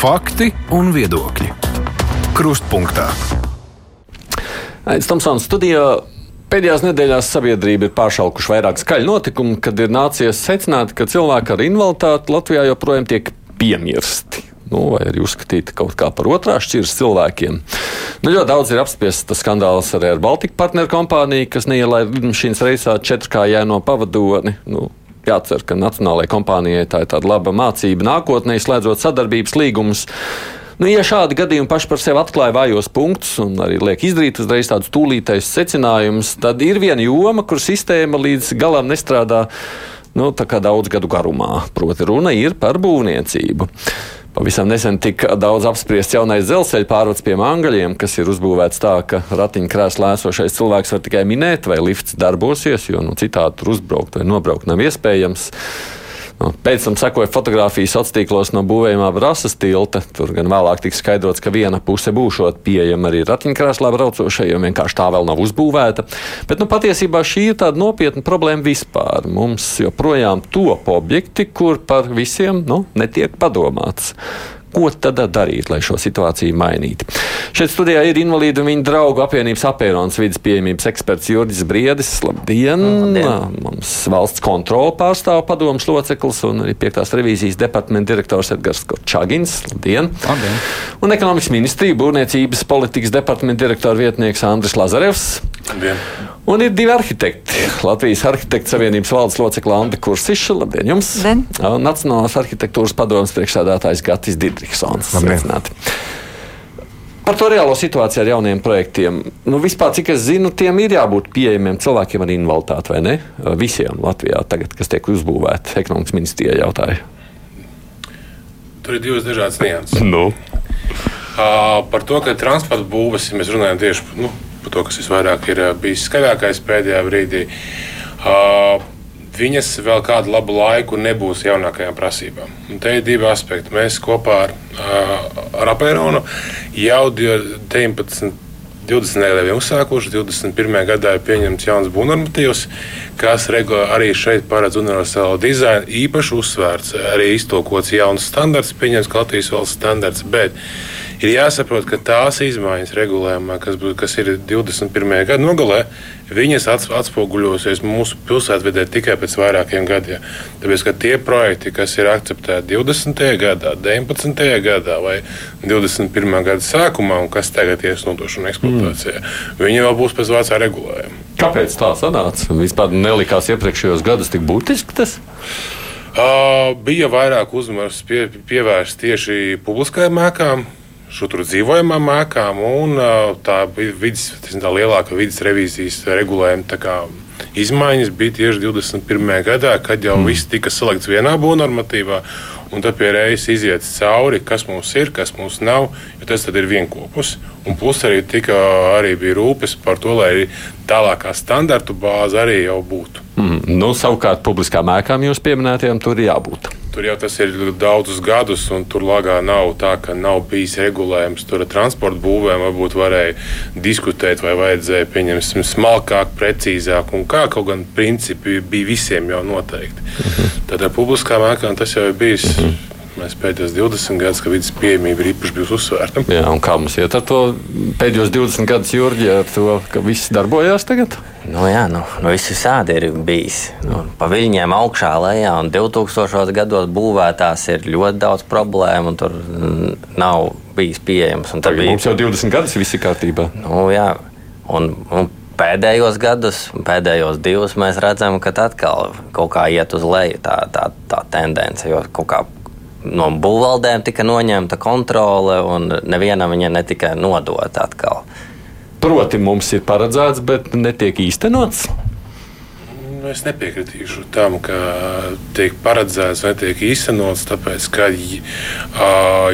Fakti un viedokļi. Krustpunktā. Aizsmeļamies Tomsons studijā. Pēdējās nedēļās sabiedrība ir pāršaukuši vairāk skaļu notikumu, kad ir nācies secināt, ka cilvēki ar invaliditāti Latvijā joprojām tiek piemirsti. Nu, vai arī uzskatīti kaut kā par otrā šķiras cilvēkiem. Nu, ļoti daudz ir apspiests tas skandāls arī ar Baltiku partneru kompāniju, kas neielaida lidmašīnas reisā četrkājēno pavadoni. Nu, jācer, ka nacionālajai kompānijai tā ir tāda laba mācība nākotnē, slēdzot sadarbības līgumus. Nu, ja šādi gadījumi paši par sevi atklāja vājos punktus un arī liek izdarīt uzreiz tādus tūlītējus secinājumus, tad ir viena joma, kur sistēma līdz galam nestrādā nu, daudz gadu garumā. Proti, runa ir par būvniecību. Pavisam nesen tika daudz apspriests jaunais dzelzceļa pārvads pie Angļiem, kas ir uzbūvēts tā, ka ratiņkrēslā esošais cilvēks var tikai minēt, vai lifts darbosies, jo nu, citādi tur uzbraukt vai nobraukt nav iespējams. Pēc tam sekoja fotografijas sociālos tīklos no būvējumā Brāzas tilta. Tur gan vēlāk tika skaidrots, ka viena puse būšot pieejama arī ratiņkrēslā braucošajiem, vienkārši tā vēl nav uzbūvēta. Bet nu, patiesībā šī ir tāda nopietna problēma vispār. Mums joprojām top objekti, kur par visiem nu, netiek padomāts. Ko tad darīt, lai šo situāciju mainītu? Šeit studijā ir invalīdu un viņa draugu apvienības apēnons vidas pieejamības eksperts Jurģis Briedis. Labdien! Labdien. Mums valsts kontrola pārstāv padomus loceklis un arī piektās revīzijas departamenta direktors Edgars Čagins. Labdien! Labdien. Un ekonomikas ministrija būvniecības politikas departamenta direktora vietnieks Andris Lazarevs. Labdien. Un ir divi arhitekti. Latvijas Arhitektu Savienības valdes locekla Anna Kursiša. Labdien jums! Labdien. Un Nacionālās arhitektūras padomas priekšsēdētājs Gatis. Labdien. Par to reālo situāciju ar jauniem projektiem. Nu, vispār, cik es zinu, tiem ir jābūt pieejamiem cilvēkiem ar invaliditāti, vai ne? Visiem Latvijā tagad, kas tiek uzbūvēti, ekonomikas ministrijā jautāja. Tur ir divas dažādas nianses. Nu. Uh, par to, ka transporta būvniecības, ja mēs runājam tieši nu, par to, kas visvairāk ir bijis skaļākais pēdējā brīdī, uh, viņas vēl kādu labu laiku nebūs jaunākajām prasībām. Un te ir divi aspekti. Mēs kopā ar, ar Apēronu jau 19. 20. gadā jau uzsākuši, 21. gadā ir pieņemts jauns būvnormatīvs, kas arī šeit paredz universālu dizainu. Īpaši uzsvērts, arī iztolkots jauns standarts, pieņemts Latvijas valsts standarts. Bet ir jāsaprot, ka tās izmaiņas regulējumā, kas, būs, kas ir 21. gada nogalē, viņas atspoguļosies mūsu pilsētvidē tikai pēc vairākiem gadiem. Tāpēc, ka tie projekti, kas ir akceptēti 20. gadā, 19. gadā vai 21. gada sākumā, un kas tagad ies nodošana eksploatācijā, mm. viņi vēl būs pēc vecā regulējuma. Kāpēc tā sanāca? Vispār nelikās iepriekšējos gados tik būtiski tas? Uh, bija vairāk uzmanības pie, pievērsts tieši publiskajām mēkām, šur dzīvojamām ēkām, un tā vidas, tā lielākā vidas revīzijas regulējuma izmaiņas bija tieši 21. gadā, kad jau mm. viss tika salikts vienā būvnormatīvā. Un tad pie reizes iziet cauri, kas mums ir, kas mums nav, jo tas ir vienopus. Un plus arī, tika, arī bija rūpes par to, lai tālākā standartu bāze arī jau būtu. Mm. Nu, savukārt, publiskām ēkām jūs pieminētajām tur ir jābūt. Tur jau tas ir daudzus gadus, un tur lagā nav tā, ka nav bijis regulējums. Tur transporta būvēm varbūt varēja diskutēt, vai vajadzēja pieņemsim smalkāk, precīzāk, un kā kaut gan principi bija visiem jau noteikti. Mhm. Tad ar publiskām ēkām tas jau ir bijis. Uh mhm. Mēs pēdējos 20 gadus, kad vidas pieejamība ir īpaši bijusi uzsvērta. Jā, un kā mums iet ar to pēdējos 20 gadus, Jurģi, ar to, ka viss darbojās tagad? Nu, jā, nu, nu viss visādi ir bijis. Nu, pa viļņiem augšā, lejā, un 2000. gados būvētās ir ļoti daudz problēmu, un tur nav bijis pieejams. Tagad bija... mums jau 20 gadus viss ir kārtībā. Nu, jā, un, un pēdējos gados, pēdējos divus, mēs redzam, ka atkal kaut kā iet uz leju tā, tā, tā tendence. Jo kaut kā no būvvaldēm tika noņemta kontrole, un nevienam viņa netika nodota atkal. Proti, mums ir paredzēts, bet netiek īstenots. Nu, es nepiekritīšu tam, ka tiek paredzēts, netiek īstenots. Tāpēc, ka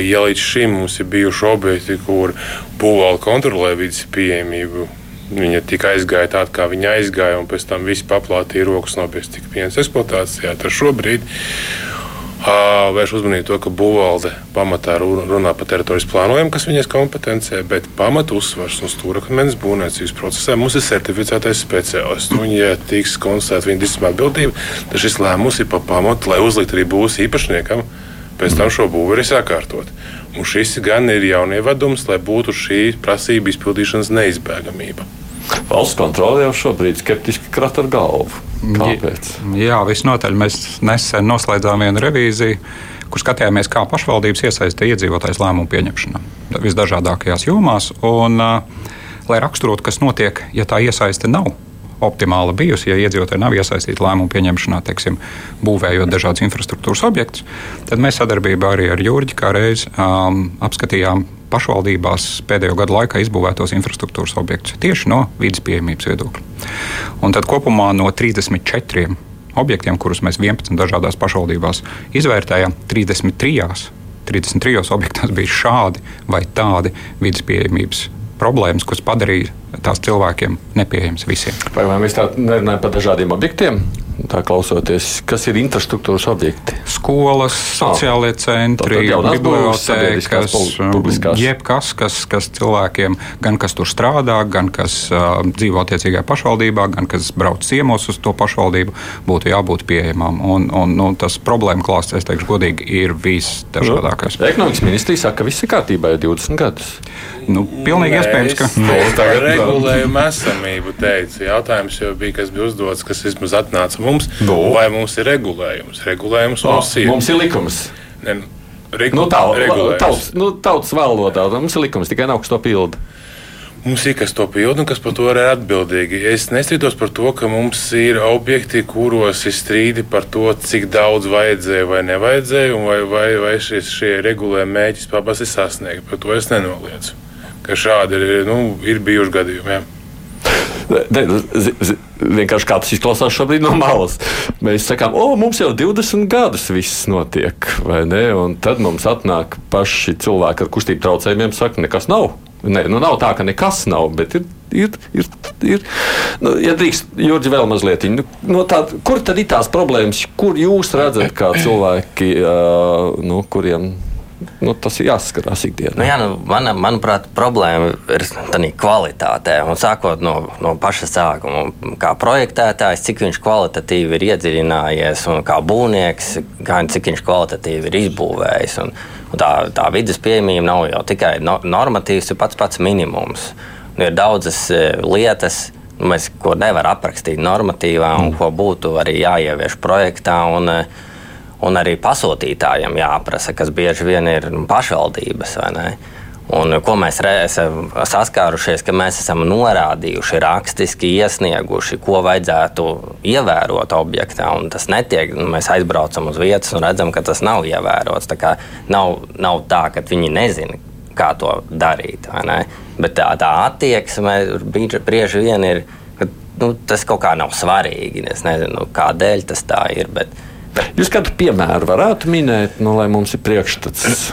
ja līdz šim mums ir bijuši objekti, kur būvvalde kontrolē vidas pieejamību, Viņa tika aizgāja tāda, kā viņa aizgāja, un pēc tam viss paplātīja rokas nopietni, tika pieņemts eksploatācijā. Tad šobrīd vērš uzmanību to, ka būvvalde pamatā runā par teritorijas plānojumu, kas viņas kompetencē, bet pamatu uzsvars un stūrakmeņa būvniecības procesā mums ir certificētais speciālists. Un, ja tiks konstatēta viņa disciplināra atbildība, tad šis lēmums ir pa pamatu, lai uzlikt arī būs īpašniekam pēc tam šo būveri sakārtot. Un šis gan ir jaunievedums, lai būtu šī prasība izpildīšanas neizbēgamība. Valsts kontrole jau šobrīd skeptiski krat ar galvu. Kāpēc? Jā, visnotaļ. Mēs nesen noslēdzām vienu revīziju, kur skatījāmies, kā pašvaldības iesaista iedzīvotājs lēmumu pieņemšanā visdažādākajās jomās. Un, lai raksturotu, kas notiek, ja tā iesaiste nav optimāla bijusi, ja iedzīvotāji nav iesaistīti lēmumu pieņemšanā, teiksim, būvējot dažādus infrastruktūras objektus, tad mēs sadarbībā arī ar Jurģi kā reiz um, apskatījām pašvaldībās pēdējo gadu laikā izbūvētos infrastruktūras objektus tieši no vidas pieejamības viedokļa. Un tad kopumā no 34 objektiem, kurus mēs 11 dažādās pašvaldībās izvērtējām, 33. 33 objektos bija šādi vai tādi vidas pieejamības problēmas, kuras padarīja tās cilvēkiem nepieejamas visiem. Vai, vai mēs tā nerunājam par dažādiem objektiem? Tā klausoties, kas ir infrastruktūras objekti? Skolas, sociālie centri, bibliotēkas, jebkas, kas, kas cilvēkiem, gan kas tur strādā, gan kas uh, dzīvo attiecīgajā pašvaldībā, gan kas brauc ciemos uz to pašvaldību, būtu jābūt pieejamam. Un, un, nu, tas problēma klāsts, es teikšu godīgi, ir visdažādākais. Nu, ekonomikas ministrija saka, ka viss ir kārtībā jau 20 gadus. Nu, pilnīgi iespējams, ka tā ir regulējuma esamība. Teicu. Jautājums jau bija, kas bija uzdots, kas vismaz atnāca mums. No. Vai mums ir regulējums? Regulējums no, mums ir. Mums ir likums. Ne, regu, nu, tā, tauts, nu, tautas valodā mums ir likums, tikai nav kas to pilda. Mums ir kas to pilda un kas par to ir atbildīgi. Es nestrīdos par to, ka mums ir objekti, kuros ir strīdi par to, cik daudz vajadzēja vai nevajadzēja, un vai, vai, vai šis, šie regulējumi mēģis pabas ir sasniegti. Par to es nenoliedzu ka šādi ir, nu, ir bijuši gadījumi. Jā. Ne, zi, zi, vienkārši kā tas izklausās šobrīd no malas. Mēs sakām, o, mums jau 20 gadus viss notiek, vai ne? Un tad mums atnāk paši cilvēki ar kustību traucējumiem, saka, nekas nav. Nē, nu nav tā, ka nekas nav, bet ir. ir, ir, ir nu, ja drīkst, Jurgi, vēl mazliet, nu, no tā, kur tad ir tās problēmas, kur jūs redzat, kā cilvēki, uh, nu, kuriem nu, tas ir jāskatās ikdienā. Nu, jā, nu, man, manuprāt, problēma ir tādā kvalitātē. Un sākot no, no paša sākuma, kā projektētājs, cik viņš kvalitatīvi ir iedziļinājies, un kā būvnieks, kā, cik viņš kvalitatīvi ir izbūvējis. Un, un tā, tā vidas pieejamība nav jau tikai no, normatīvs, ir pats pats minimums. Un ir daudzas e, lietas, nu, mēs, ko nevar aprakstīt normatīvā, un ko būtu arī jāievieš projektā. Un, uh, un arī pasūtītājiem jāprasa, kas bieži vien ir pašvaldības. Un, ko mēs esam saskārušies, ka mēs esam norādījuši, rakstiski iesnieguši, ko vajadzētu ievērot objektā. Tas netiek, mēs aizbraucam uz vietas un redzam, ka tas nav ievērots. Tā nav, nav tā, ka viņi nezina, kā to darīt. Bet tā, tā attieksme bieži vien ir, ka nu, tas kaut kā nav svarīgi. Es nezinu, kādēļ tas tā ir. Bet, Jūs kādu piemēru varētu minēt, nu, lai mums ir priekšstats?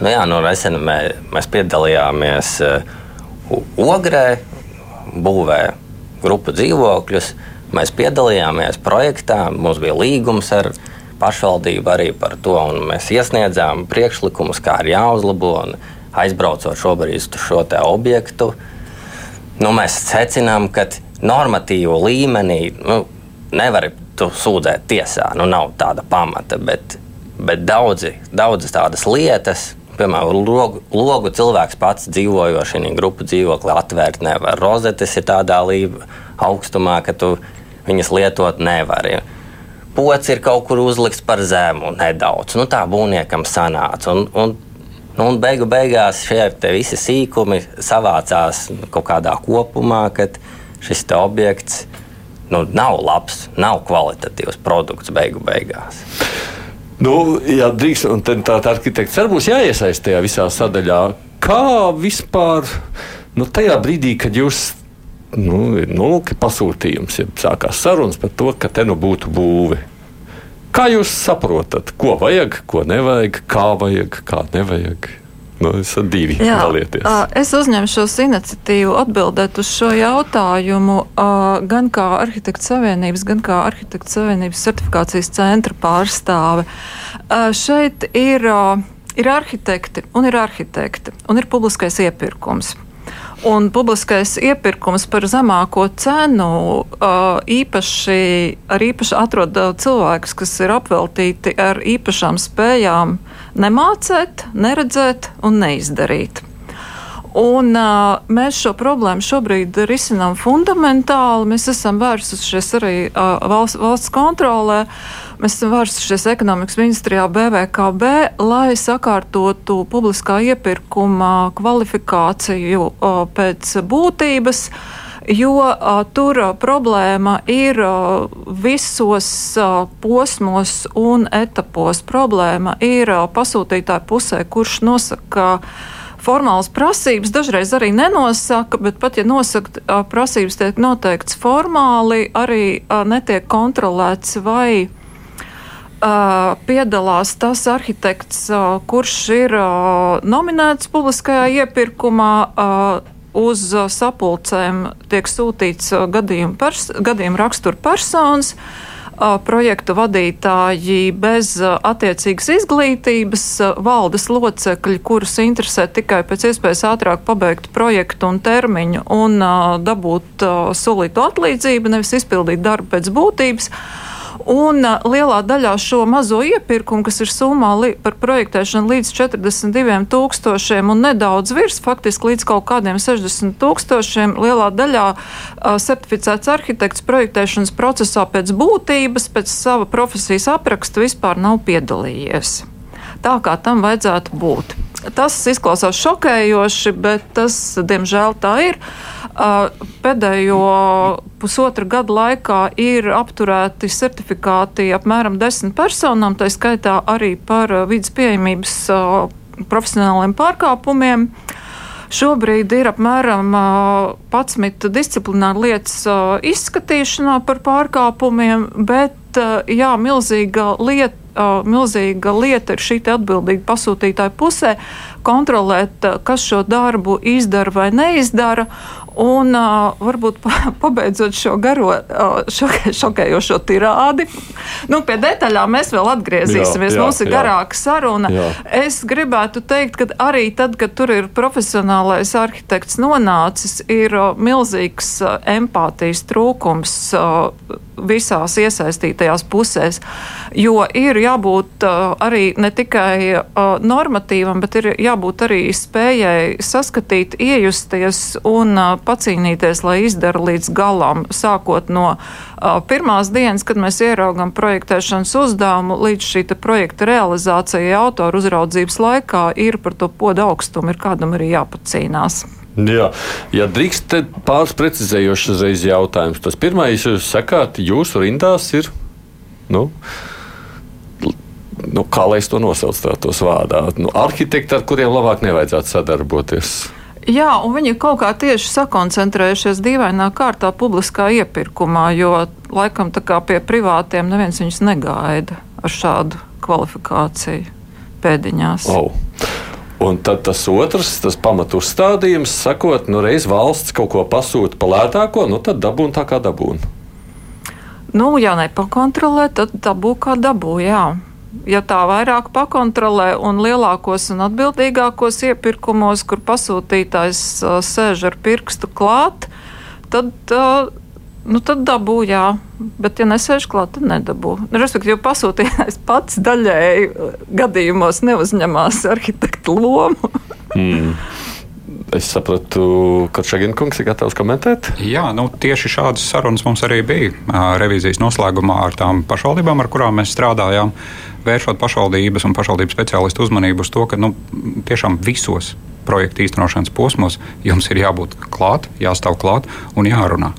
Nu jā, nu, nesen mē, mēs piedalījāmies uh, Ogrē, būvē grupu dzīvokļus. Mēs piedalījāmies projektā, mums bija līgums ar pašvaldību arī par to, un mēs iesniedzām priekšlikumus, kā ir jāuzlabo. Aizbraucot šobrīd uz šo objektu, nu, mēs secinām, ka normatīvu līmenī nu, nevar tu sūdzēt tiesā. Nu, nav tāda pamata, bet, bet daudzi, daudzas tādas lietas. Piemēram, logu, logu cilvēks pats dzīvojošs viņa grupu dzīvokli atvērt nevar. Rozetes ir tādā līmenī, augstumā, ka tu viņas lietot nevari. Pocis ir kaut kur uzlikts par zemu nedaudz. Nu, tā būvniekam sanāca. Un, un, nu, un beigu beigās šie visi sīkumi savācās kaut kādā kopumā, kad šis objekts nu, nav labs, nav kvalitatīvs produkts beigu beigās. Nu, jā, drīkst, un tā, tā arhitekts arī būs jāiesaist tajā visā sadaļā. Kā vispār nu, tajā brīdī, kad jūs nu, ir nulli pasūtījums, ja sākās sarunas par to, ka te nu būtu būve. Kā jūs saprotat, ko vajag, ko nevajag, kā vajag, kā nevajag? Nu, esat divi Jā, dalieties. Es uzņemšos iniciatīvu atbildēt uz šo jautājumu gan kā Arhitektu Savienības, gan kā Arhitektu Savienības certifikācijas centra pārstāve. Šeit ir, ir arhitekti un ir arhitekti un ir publiskais iepirkums. Un publiskais iepirkums par zemāko cenu īpaši, īpaši atrod cilvēkus, kas ir apveltīti ar īpašām spējām nemācēt, neredzēt un neizdarīt. Un, uh, mēs šo problēmu šobrīd risinām fundamentāli. Mēs esam vērsušies arī uh, valsts, valsts kontrolē. Mēs esam vērsušies ekonomikas ministrijā BVKB, lai sakārtotu publiskā iepirkuma kvalifikāciju uh, pēc būtības. Jo uh, tur problēma ir uh, visos uh, posmos un etapos. Problēma ir uh, pasūtītāja pusē, kurš nosaka, uh, formālas prasības dažreiz arī nenosaka, bet pat ja nosaka prasības tiek noteikts formāli, arī netiek kontrolēts vai Uh, piedalās tas arhitekts, uh, kurš ir uh, nominēts publiskajā iepirkumā. Uz sapulcēm tiek sūtīts gadījuma, pers gadījuma rakstura personas. Uh, projektu vadītāji bez attiecīgas izglītības, valdes locekļi, kurus interesē tikai pēc iespējas ātrāk pabeigt projektu un termiņu un dabūt solītu atlīdzību, nevis izpildīt darbu pēc būtības. Un uh, lielā daļā šo mazo iepirkumu, kas ir summā par projektēšanu līdz 42 tūkstošiem un nedaudz virs, faktiski līdz kaut kādiem 60 tūkstošiem, lielā daļā uh, certificēts arhitekts projektēšanas procesā pēc būtības, pēc sava profesijas apraksta vispār nav piedalījies. Tā kā tam vajadzētu būt. Tas izklausās šokējoši, bet tas, diemžēl, tā ir. Pēdējo pusotra gada laikā ir apturēti certifikāti apmēram desmit personām, tā skaitā arī par vidas pieejamības profesionāliem pārkāpumiem. Šobrīd ir apmēram 11 disciplināru lietas izskatīšanā par pārkāpumiem, bet jā, milzīga lieta milzīga lieta ir šī atbildīga pasūtītāja pusē kontrolēt, kas šo darbu izdara vai neizdara. Un uh, varbūt pabeidzot šo garo, uh, šokē, šokējošo tirādi, nu, pie detaļām mēs vēl atgriezīsimies. Jā, jā, Mums ir jā. garāka saruna. Jā. Es gribētu teikt, ka arī tad, kad tur ir profesionālais arhitekts nonācis, ir uh, milzīgs uh, empātijas trūkums. Uh, visās iesaistītajās pusēs. Jo ir jābūt uh, arī ne tikai uh, normatīvam, bet ir jābūt arī spējai saskatīt, iejusties un uh, pacīnīties, lai izdara līdz galam, sākot no pirmās dienas, kad mēs ieraugam projektēšanas uzdevumu, līdz šī projekta realizācijai autoru uzraudzības laikā ir par to podu augstumu, ir kādam arī jāpacīnās. Jā, ja drīkst, pāris precizējošs uzreiz jautājums. Tas pirmais, jūs sakāt, jūsu rindās ir. Nu, nu, kā lai es to nosaucu tādos vārdā? Nu, arhitekti, ar kuriem labāk nevajadzētu sadarboties. Jā, un viņi kaut kā tieši sakoncentrējušies dīvainā kārtā publiskā iepirkumā, jo laikam tā kā pie privātiem neviens viņus negaida ar šādu kvalifikāciju pēdiņās. Oh. Un tad tas otrs, tas pamatu uzstādījums, sakot, nu reiz valsts kaut ko pasūta pa lētāko, nu tad dabūna tā kā dabūna. Nu, ja nepakontrolē, tad dabū kā dabū, jā. Ja tā vairāk pakontrolē un lielākos un atbildīgākos iepirkumos, kur pasūtītājs sēž ar pirkstu klāt, tad uh, nu, tad dabū, jā. Bet, ja nesēž klāt, tad nedabū. Respektīvi, pasūtījējs pats daļēji gadījumos neuzņemās arhitekta lomu. mm. Es sapratu, ka Čaginkungs ir gatavs komentēt. Jā, nu, tieši šādas sarunas mums arī bija revīzijas noslēgumā ar tām pašvaldībām, ar kurām mēs strādājām, vēršot pašvaldības un pašvaldības speciālistu uzmanību uz to, ka nu, tiešām visos projekta īstenošanas posmos jums ir jābūt klāt, jāstāv klāt un jārunā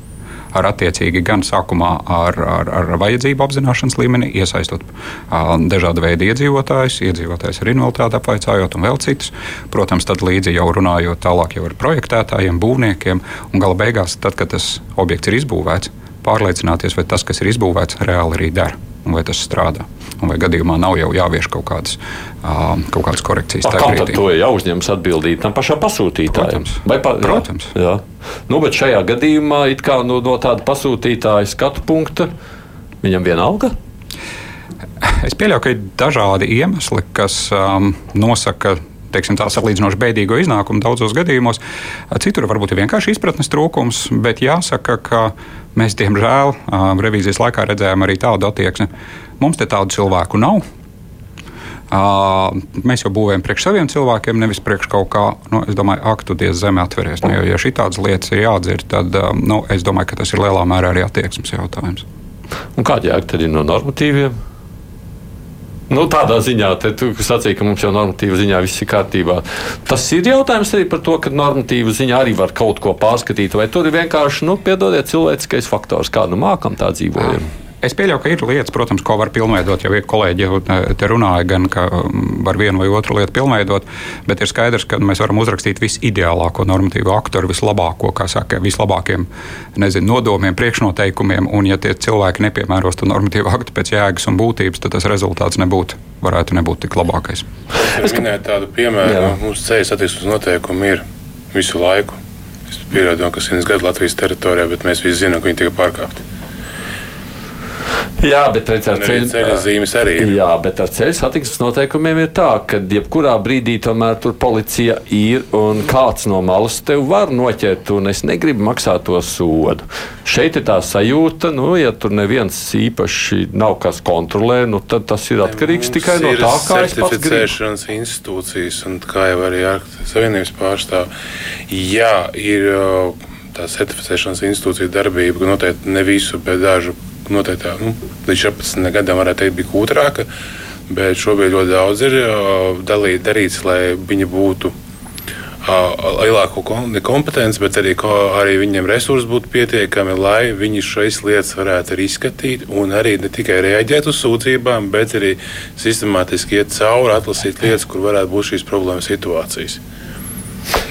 ar attiecīgi gan sākumā ar, ar, ar vajadzību apzināšanas līmeni, iesaistot uh, dažādu veidu iedzīvotājus, iedzīvotājus ar invaliditāti apvaicājot un vēl citus. Protams, tad līdzi jau runājot tālāk jau ar projektētājiem, būvniekiem un gala beigās, tad, kad tas objekts ir izbūvēts, pārliecināties, vai tas, kas ir izbūvēts, reāli arī dara vai tas strādā. Un vai gadījumā nav jau jāvieš kaut kādas, kaut kādas korekcijas. Kam tad to jāuzņemas atbildība tam pašam pasūtītājam? Protams. Vai pa, Protams. Jā, jā. Nu, bet šajā gadījumā no, no tāda pasūtītāja skatu punkta viņam vienalga. Es pieļauju, ka ir dažādi iemesli, kas um, nosaka teiksim, tā salīdzinoši bēdīgo iznākumu daudzos gadījumos. Citur varbūt ir vienkārši izpratnes trūkums, bet jāsaka, ka mēs, diemžēl, revīzijas laikā redzējām arī tādu attieksmi. Mums te tādu cilvēku nav. Mēs jau būvējam priekš saviem cilvēkiem, nevis priekš kaut kā, nu, es domāju, aktu diez zeme atveries. Nu, jo, ja šī tādas lietas ir jādzird, tad nu, es domāju, ka tas ir lielā mērā arī attieksmes jautājums. Un jēga tad ir no normatīviem? Nu, tādā ziņā, te, tu sacīki, ka mums jau normatīva ziņā viss ir kārtībā. Tas ir jautājums arī par to, ka normatīva ziņā arī var kaut ko pārskatīt, vai tur ir vienkārši, nu, piedodiet, cilvēciskais faktors, kādu mākam tā dzīvojam. Jā. Es pieļauju, ka ir lietas, protams, ko var pilnveidot. Jau kolēģi jau te runāja, gan ka mm, var vienu vai otru lietu pilnveidot, bet ir skaidrs, ka mēs varam uzrakstīt visideālāko normatīvu aktu ar vislabāko, kā saka, vislabākiem nezinu, nodomiem, priekšnoteikumiem. Un, ja tie cilvēki nepiemēros to normatīvu aktu pēc jēgas un būtības, tad tas rezultāts nebūtu, varētu nebūt tik labākais. Es minēju tādu piemēru, ka mums ceļu satiksmes noteikumi ir visu laiku. Es pieļauju, ka 100 gadu Latvijas teritorijā, bet mēs visi zinām, ka viņi tika pārkāpti. Jā, bet redz, ar ceļu ceļa zīmes arī. Ir. Jā, bet ar ceļu satiksmes noteikumiem ir tā, ka jebkurā brīdī tomēr tur policija ir un kāds no malas tev var noķert, un es negribu maksāt to sodu. Šeit ir tā sajūta, nu, ja tur neviens īpaši nav kas kontrolē, nu, tad tas ir atkarīgs Mums tikai no tā, kā es pats gribu. Institūcijas, un kā jau arī Savienības pārstāv, jā, ir tā certificēšanas institūcija darbība, noteikti ne visu, bet dažu noteikti nu, līdz 14 gadam varētu teikt, bija kūtrāka. Bet šobrīd ļoti daudz ir dalīt, darīts, lai viņi būtu lielāku kompetenci, bet arī, arī viņiem resursi būtu pietiekami, lai viņi šīs lietas varētu arī izskatīt un arī ne tikai reaģēt uz sūdzībām, bet arī sistemātiski iet cauri, atlasīt lietas, kur varētu būt šīs problēmas situācijas.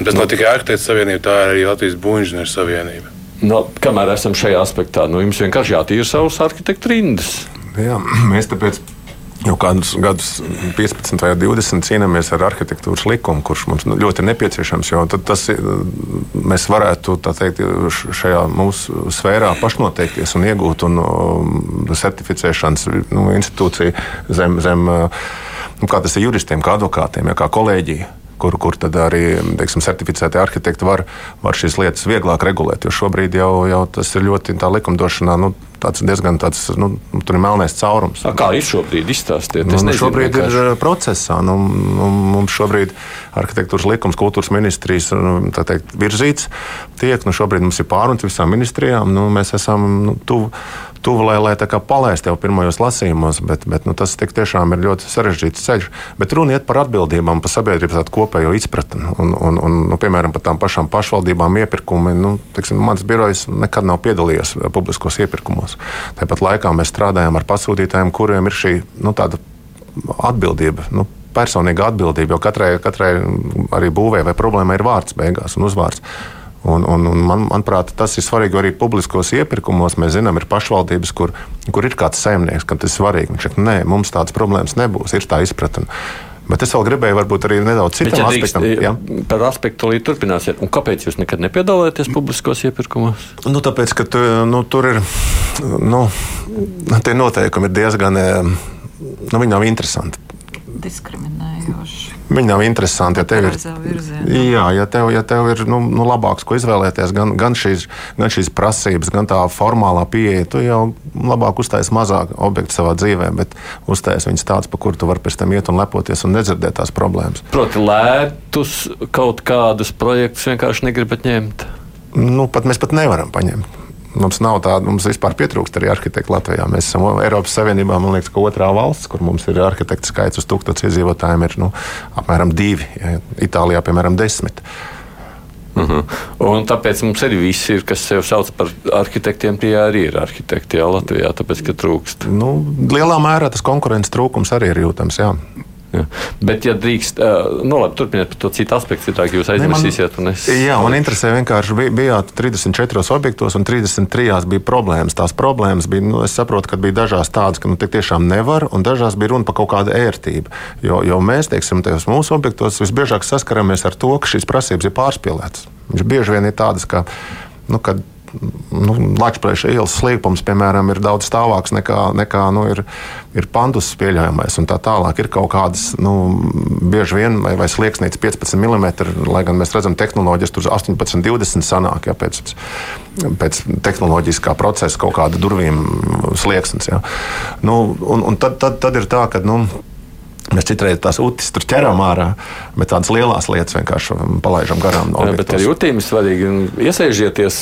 Tas nav tikai Arhitektu savienība, tā ir arī Latvijas Būvniecības savienība. No, nu, kamēr esam šajā aspektā, nu, jums vienkārši jātīra savus arhitektu rindas. Jā, mēs tāpēc jau kādus gadus, 15 vai 20, cīnāmies ar arhitektūras likumu, kurš mums nu, ļoti nepieciešams. Tas, mēs varētu teikt, šajā mūsu sfērā pašnoteikties un iegūt un, um, certificēšanas nu, institūciju zem, zem nu, kā tas ir juristiem, kā advokātiem, ja, kā kolēģija kur, kur tad arī teiksim, certificēti arhitekti var, var šīs lietas vieglāk regulēt. Jo šobrīd jau, jau tas ir ļoti likumdošanā. Nu, tāds diezgan tāds, nu, tur ir melnais caurums. A, kā ir šobrīd? Izstāstiet, nu, nu, šobrīd vienkārši. ir procesā. Nu, nu, mums šobrīd arhitektūras likums, kultūras ministrijas nu, teikt, virzīts. Tiek, nu, šobrīd mums ir pārunas visām ministrijām. Nu, mēs esam nu, tuvu tuvu, lai, lai palaistu jau pirmajos lasījumos, bet, bet nu, tas tiešām ir ļoti sarežģīts ceļš. Bet runa iet par atbildībām, par sabiedrības kopējo izpratni. Un, un, un, nu, piemēram, par tām pašām pašvaldībām iepirkumi. Nu, tiksim, mans birojs nekad nav piedalījies publiskos iepirkumos. Tāpat laikā mēs strādājam ar pasūtītājiem, kuriem ir šī nu, atbildība. Nu, personīga atbildība, jo katrai, katrai arī būvē vai problēmai ir vārds beigās un uzvārds. Un, un, un man, manuprāt, tas ir svarīgi arī publiskos iepirkumos. Mēs zinām, ir pašvaldības, kur, kur ir kāds saimnieks, kam tas ir svarīgi. Viņš saka, nē, mums tādas problēmas nebūs, ir tā izpratne. Bet es vēl gribēju, varbūt arī nedaudz citam ja aspektam. Ja? Par aspektu līdz turpināsiet. Un kāpēc jūs nekad nepiedalāties publiskos iepirkumos? Nu, tāpēc, ka tu, nu, tur ir, nu, tie noteikumi ir diezgan, nu, viņi nav interesanti. Diskriminējoši. Viņi nav interesanti. Ja tev ir, jā, ja tev, ja tev ir nu, nu, labāks, ko izvēlēties, gan, gan, šīs, gan šīs prasības, gan tā formālā pieeja, tu jau labāk uztaisīsi mazāk objektu savā dzīvē, bet uztaisīsi viņus tādus, pa kuriem tu vari pēc tam iet un lepoties un nedzirdēt tās problēmas. Proti, lētus kaut kādus projektus vienkārši negribat ņemt. Nu, pat mēs pat nevaram paņemt. Mums nav tāda, mums vispār pietrūkst arī arhitektu Latvijā. Mēs esam Eiropas Savienībā, man liekas, ka otrā valsts, kur mums ir arhitektu skaits uz tūkstotis iedzīvotājiem, ir nu, apmēram divi. Ja, Itālijā, piemēram, desmit. Uh mhm. -huh. Un tāpēc mums arī viss ir, kas sev sauc par arhitektiem, tie arī ir arhitekti jā, Latvijā, tāpēc, ka trūkst. Nu, lielā mērā tas konkurences trūkums arī ir jūtams. Jā. Ja. Bet, ja drīkst, nu, labi, turpiniet par to citu aspektu, tā jūs aizmirsīsiet. Man, es... Jā, man interesē vienkārši, bij, bijāt 34 objektos un 33 bija problēmas. Tās problēmas bija, nu, es saprotu, ka bija dažās tādas, ka nu, tiešām nevar, un dažās bija runa par kaut kādu ērtību. Jo, jo mēs, teiksim, tajos mūsu objektos visbiežāk saskaramies ar to, ka šīs prasības ir pārspīlētas. Viņš bieži vien ir tādas, ka, nu, kad nu, Latvijas ielas slīpums, piemēram, ir daudz stāvāks nekā, nekā nu, ir, ir pandus pieļaujamais. Tā tālāk ir kaut kādas, nu, bieži vien, vai, vai slieksnītes 15 mm, lai gan mēs redzam, tehnoloģijas tur 18, 20 sanāk ja, pēc, pēc tehnoloģiskā procesa kaut kāda durvīm slieksnis. Ja. Nu, un, un tad, tad, tad ir tā, ka. Nu, Mēs citreiz tās utis tur ķeram ārā, bet tādas lielas lietas vienkārši palaidām garām. Jā, bet ar jūtīm ir svarīgi iesaistīties.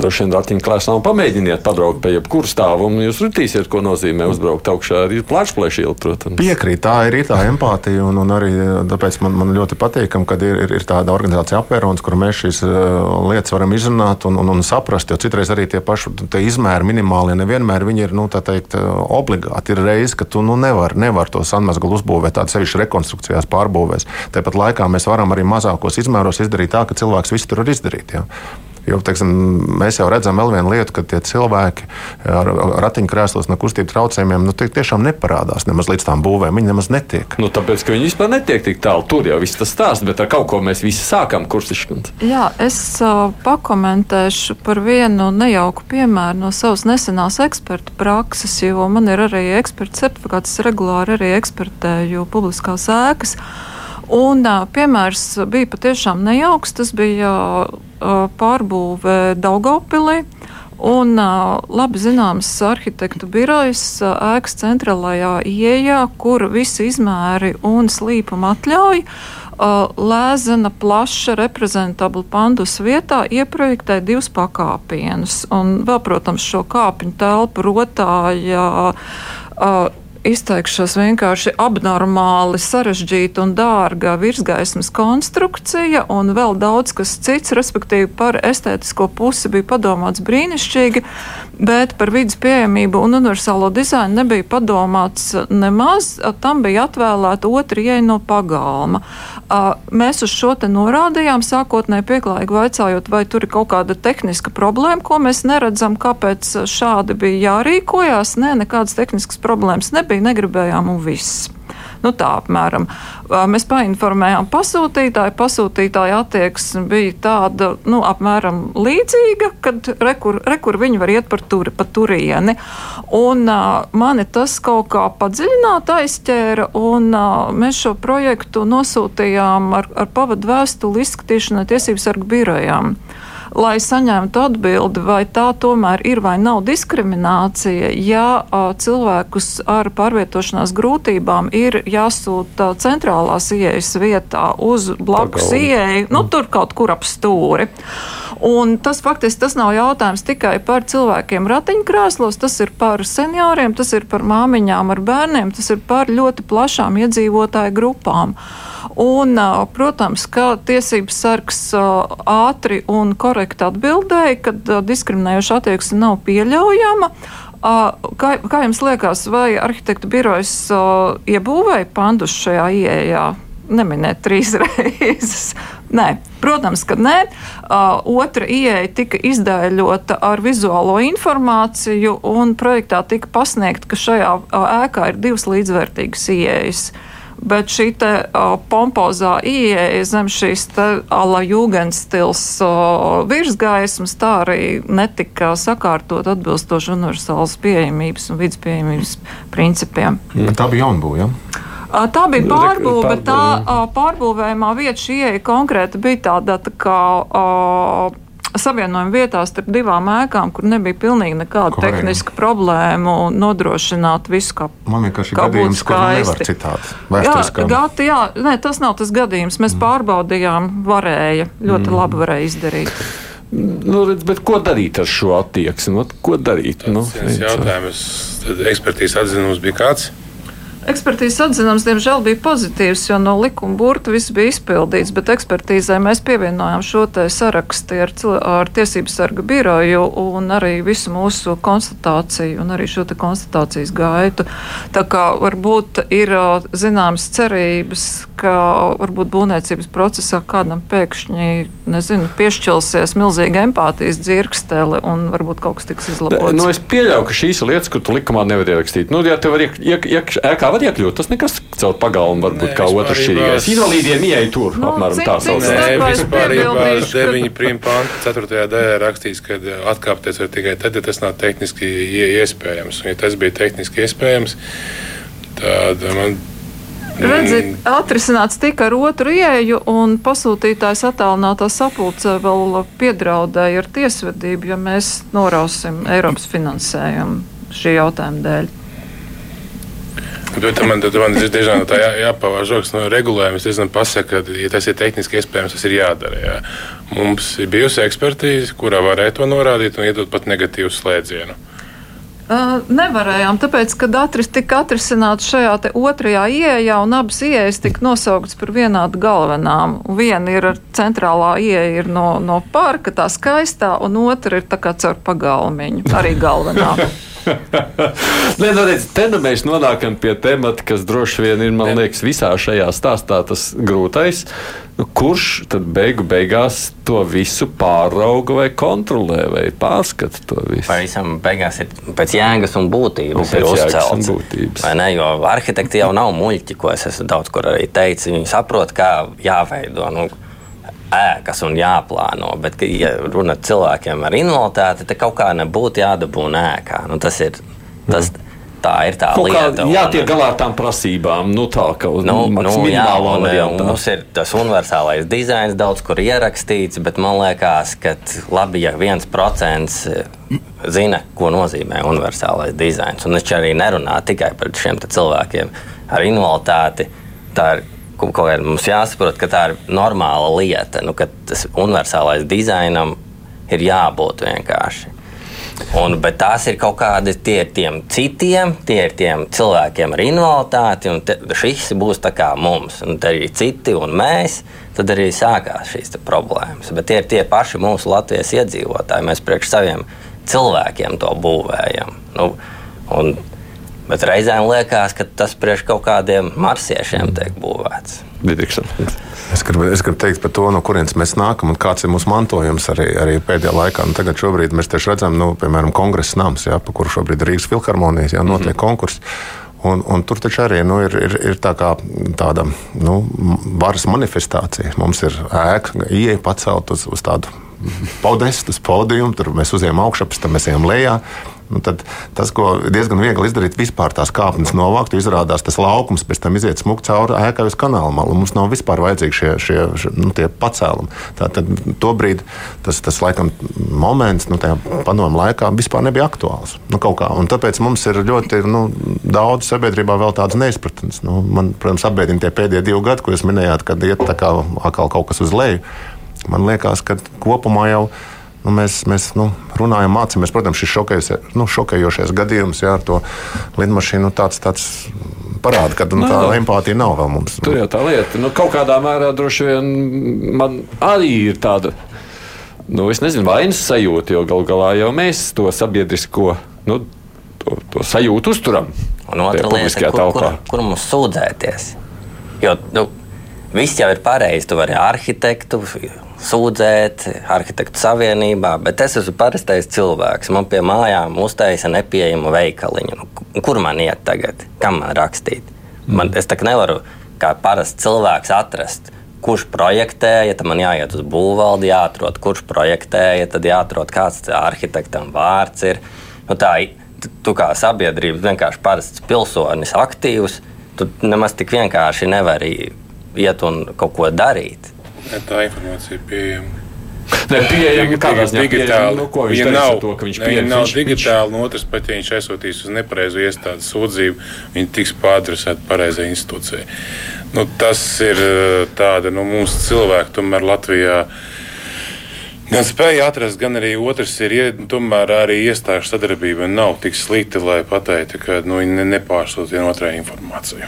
Droši vien ratiņkrēslā un pamēģiniet pabraukt pie jebkura stāva. Jūs jutīsiet, ko nozīmē uzbraukt augšā ar plāšplēšīlu, protams. Piekrīt, tā ir, tā empātija. Un, un arī tāpēc man, man ļoti patīkam, ka ir, ir, ir tāda organizācija apvērons, kur mēs šīs lietas varam izrunāt un, un, un saprast. Jo citreiz arī tie paši tie izmēri minimālie nevienmēr ir nu, teikt, obligāti. Ir reize, ka tu nu, nevari nevar to sanmazgu atkal uzbūvēt, tādas sevišķi rekonstrukcijās, pārbūvēs. Tāpat laikā mēs varam arī mazākos izmēros izdarīt tā, ka cilvēks visu tur var izdarīt. Ja? Jo, teiksim, mēs jau redzam vēl vienu lietu, ka tie cilvēki ar ratiņkrēslos no kustību traucējumiem nu, tiešām neparādās nemaz līdz tām būvēm. Viņi nemaz netiek. Nu, tāpēc, ka viņi vispār netiek tik tālu. Tur jau viss tas stāsts, bet ar kaut ko mēs visi sākam kursiškundze. Jā, es uh, pakomentēšu par vienu nejauku piemēru no savas nesenās eksperta prakses, jo man ir arī eksperta certifikāts, regulāri arī ekspertēju publiskās ēkas. Un, piemērs bija patiešām nejauks. Tas bija pārbūve Daugopilī. Un labi zināms arhitektu birojas ēkas centrālajā ieejā, kur visi izmēri un slīpuma atļauj. Lēzena plaša reprezentabla pandus vietā ieprojektē divus pakāpienus. Un vēl, protams, šo kāpņu telpu rotāja izteikšos vienkārši abnormāli sarežģīta un dārga virsgaismas konstrukcija, un vēl daudz kas cits, respektīvi par estētisko pusi bija padomāts brīnišķīgi, bet par vidas pieejamību un universālo dizainu nebija padomāts nemaz. Tam bija atvēlēta otra ieeja no pagalma. Mēs uz šo te norādījām, sākotnēji pieklājīgi vaicājot, vai tur ir kaut kāda tehniska problēma, ko mēs neredzam, kāpēc šādi bija jārīkojās. Nē, nekādas tehniskas problēmas nebija nebija, negribējām un viss. Nu, tā apmēram. Mēs painformējām pasūtītāju. Pasūtītāja attieksme bija tāda, nu, apmēram līdzīga, kad rekur, rekur viņi var iet par turi, pa turieni. Un uh, mani tas kaut kā padziļināt aizķēra, un uh, mēs šo projektu nosūtījām ar, ar pavadu vēstuli izskatīšanai tiesības sargu birojām. Uh, lai saņemtu atbildi, vai tā tomēr ir vai nav diskriminācija, ja a, cilvēkus ar pārvietošanās grūtībām ir jāsūta centrālās ieejas vietā uz blakus ieeju, nu tur kaut kur ap stūri. Un tas faktiski tas nav jautājums tikai par cilvēkiem ratiņkrēslos, tas ir par senioriem, tas ir par māmiņām ar bērniem, tas ir par ļoti plašām iedzīvotāju grupām. Un, protams, ka tiesības sargs ātri un korekti atbildēja, ka diskriminējoša attieksme nav pieļaujama. Kā, kā jums liekas, vai arhitektu birojas iebūvēja pandus šajā ieejā? Neminēt trīs reizes. Nē, protams, ka nē. Otra ieeja tika izdēļota ar vizuālo informāciju, un projektā tika pasniegta, ka šajā ēkā ir divas līdzvērtīgas ieejas. Bet šī te, uh, pompozā ieeja zem šīs ala jūgenstils uh, virsgaismas tā arī netika sakārtot atbilstoši universālas pieejamības un vidas pieejamības principiem. Mm. Tā bija jaunbūja. Ja? Tā bija pārbūve, bet tā pārbūvējumā vieta šī ieeja konkrēti bija tāda tā kā. Uh, savienojuma vietā starp divām ēkām, kur nebija pilnīgi nekāda Korēm. tehniska problēma nodrošināt visu, kā Man vienkārši ir gadījums, nevar citādi. Jā, gati, jā, nē, tas nav tas gadījums. Mēs mm. pārbaudījām, varēja, ļoti mm. labi varēja izdarīt. Nu, redz, bet ko darīt ar šo attieksmi? Ko darīt? Tas nu, jautājums, ekspertīzes atzinums bija kāds? Ekspertīzes atzinums, diemžēl, bija pozitīvs, jo no likuma burta viss bija izpildīts, bet ekspertīzē mēs pievienojām šo sarakstu ar, ar tiesību sarga biroju un arī visu mūsu konstatāciju un arī šo konstatācijas gaitu. Tā kā varbūt ir zināmas cerības, ka varbūt būvniecības procesā kādam pēkšņi, nezinu, piešķilsies milzīga empātijas dzirkstele un varbūt kaut kas tiks izlabots. Nu, es pieļauju, ka šīs lietas, ko tu likumā nevar ierakstīt, nu, ja tev var iekšā var iekļūt. Tas nekas caur pagalmu, varbūt Nē, kā otrs šķirīgais. Invalīdiem ieeja tur, nu, apmēram tā saucamā. Nē, vispārībā 9 prim panta 4. daļā rakstīts, ka uh, atkāpties var tikai tad, ja tas nav tehniski iespējams. Un, ja tas bija tehniski iespējams, tad man Redziet, mm. atrisināts tika ar otru ieeju, un pasūtītājs attālinātā sapulcē vēl piedraudēja ar tiesvedību, ja mēs norausim Eiropas finansējumu šī jautājuma dēļ. Bet man, man ir diezgan tā jā, jāpavāž rokas no regulējuma. Es diezgan pasaku, ka, ja tas ir tehniski iespējams, tas ir jādara. Jā. Mums ir bijusi ekspertīze, kurā varēja to norādīt un iedot pat negatīvu slēdzienu. Uh, nevarējām, tāpēc, kad atris, tika atrisināts šajā otrajā ieejā, un abas ieejas tika nosauktas par vienādu galvenām. Viena ir centrālā ieeja no, no parka, tā skaistā, un otra ir tā kā caur pagalmiņu, arī galvenā. Nē, nu, redz, te nu mēs nonākam pie temata, kas droši vien ir, man liekas, visā šajā stāstā tas grūtais. Nu, kurš tad beigu beigās to visu pārauga vai kontrolē vai pārskata to visu? Pavisam beigās ir pēc jēgas un būtības ir pēc jēgas un būtības. Vai ne? Jo arhitekti jau nav muļķi, ko es esmu daudz kur arī teicis. Viņi saprot, kā jāveido. Nu, ēkas un jāplāno. Bet, ka, ja runa par cilvēkiem ar invaliditāti, tad kaut kā nebūtu jādabūna ēkā. Nu, tas ir. Tas, tā ir tā Kaut lieta. un- jātiek galā ar tām prasībām, nu tā kā Nu, nu, jā, un, un mums ir tas universālais dizains, daudz kur ierakstīts, bet man liekas, ka labi, ja viens procents zina, ko nozīmē universālais dizains. Un viņš arī nerunā tikai par šiem cilvēkiem ar invaliditāti. Tā ir kaut kā mums jāsaprot, ka tā ir normāla lieta, nu, ka tas universālais dizainam ir jābūt vienkārši. Un, bet tās ir kaut kādi tie ir tiem citiem, tie ir tiem cilvēkiem ar invaliditāti, un te, šis būs tā kā mums, un arī citi un mēs. Tad arī sākās šīs problēmas. Bet tie ir tie paši mūsu Latvijas iedzīvotāji. Mēs priekš saviem cilvēkiem to būvējam. Nu, un, bet reizēm liekas, ka tas priekš kaut kādiem marsiešiem tiek būvēts. Es gribu, es gribu teikt par to, no kurienes mēs nākam un kāds ir mūsu mantojums arī, arī pēdējā laikā. Nu, tagad šobrīd mēs tieši redzam, nu, piemēram, kongresa nams, jā, pa kuru šobrīd ir Rīgas filharmonijas, jā, notiek mm -hmm. konkurss. Un, un tur taču arī nu, ir, ir, ir tā kā, tāda nu, varas manifestācija. Mums ir ēka, ieeja pacelt uz, uz tādu podestu, uz podiumu, tur mēs uzejam augšā, pēc tam mēs ejam lejā. Nu, tas, ko diezgan viegli izdarīt, vispār tās kāpnes novākt, izrādās tas laukums, pēc tam iziet smuki cauri ēkai uz kanāla malu. Mums nav vispār vajadzīgi šie, šie, šie nu, pacēlumi. Tātad tobrīd tas, tas laikam, moments, nu, tajā padomu laikā vispār nebija aktuāls. Nu, tāpēc mums ir ļoti nu, daudz sabiedrībā vēl tādas neizpratnes. Nu, man, protams, apbēdina tie pēdējie divi gadi, ko jūs minējāt, kad iet kā kaut kas uz leju. Man liekas, ka kopumā jau nu, mēs, mēs nu, runājam, mācāmies. Protams, šis šokējos, nu, šokējošais gadījums jā, ar to lidmašīnu nu, tāds, tāds parāda, ka nu, tā Nē. empātija nav vēl mums. Tur jau tā lieta. Nu, kaut kādā mērā droši vien man arī ir tāda. Nu, es nezinu, vainas sajūta, jo gal galā jau mēs to sabiedrisko nu, to, to sajūtu uzturam. Un otra lieta, kur, kur, kur mums sūdzēties. Jo nu, viss jau ir pareizi. Tu vari arhitektu sūdzēt, arhitektu savienībā, bet es esmu parastais cilvēks. Man pie mājām uztaisa nepieejama veikaliņa. Nu, ku- kur man iet tagad? Kam man rakstīt? Man, es tā nevaru kā parasts cilvēks atrast. Kurš projektēja, tad man jāiet uz būvvaldi, jāatrod, kurš projektēja, tad jāatrod, kāds arhitektam vārds ir. Nu, tā, tu, kā sabiedrība, vienkārši parasts pilsonis, aktīvs, tu nemaz tik vienkārši nevari iet un kaut ko darīt. Tā informācija ir pieejama. Ne, pieejami kādā ziņā digitāli. nu, ko viņš teica nav, to, ka viņš ne, pieejams. viņa nav Viņš- digitāli, no otras puses, ja viņš aizsūtīs uz nepareizu iestādi sūdzību, viņa tiks pāradresēta pareizai institūcijai. Nu, tas ir eh, tāda, nu, mūsu cilvēki tomēr Latvijā. Gan spēja atrast, gan arī otrs ir, tomēr arī iestāžu sadarbība nav tik slikta, lai pateiktu, ka nu, viņi ne- nepārsūta vienotrai informāciju.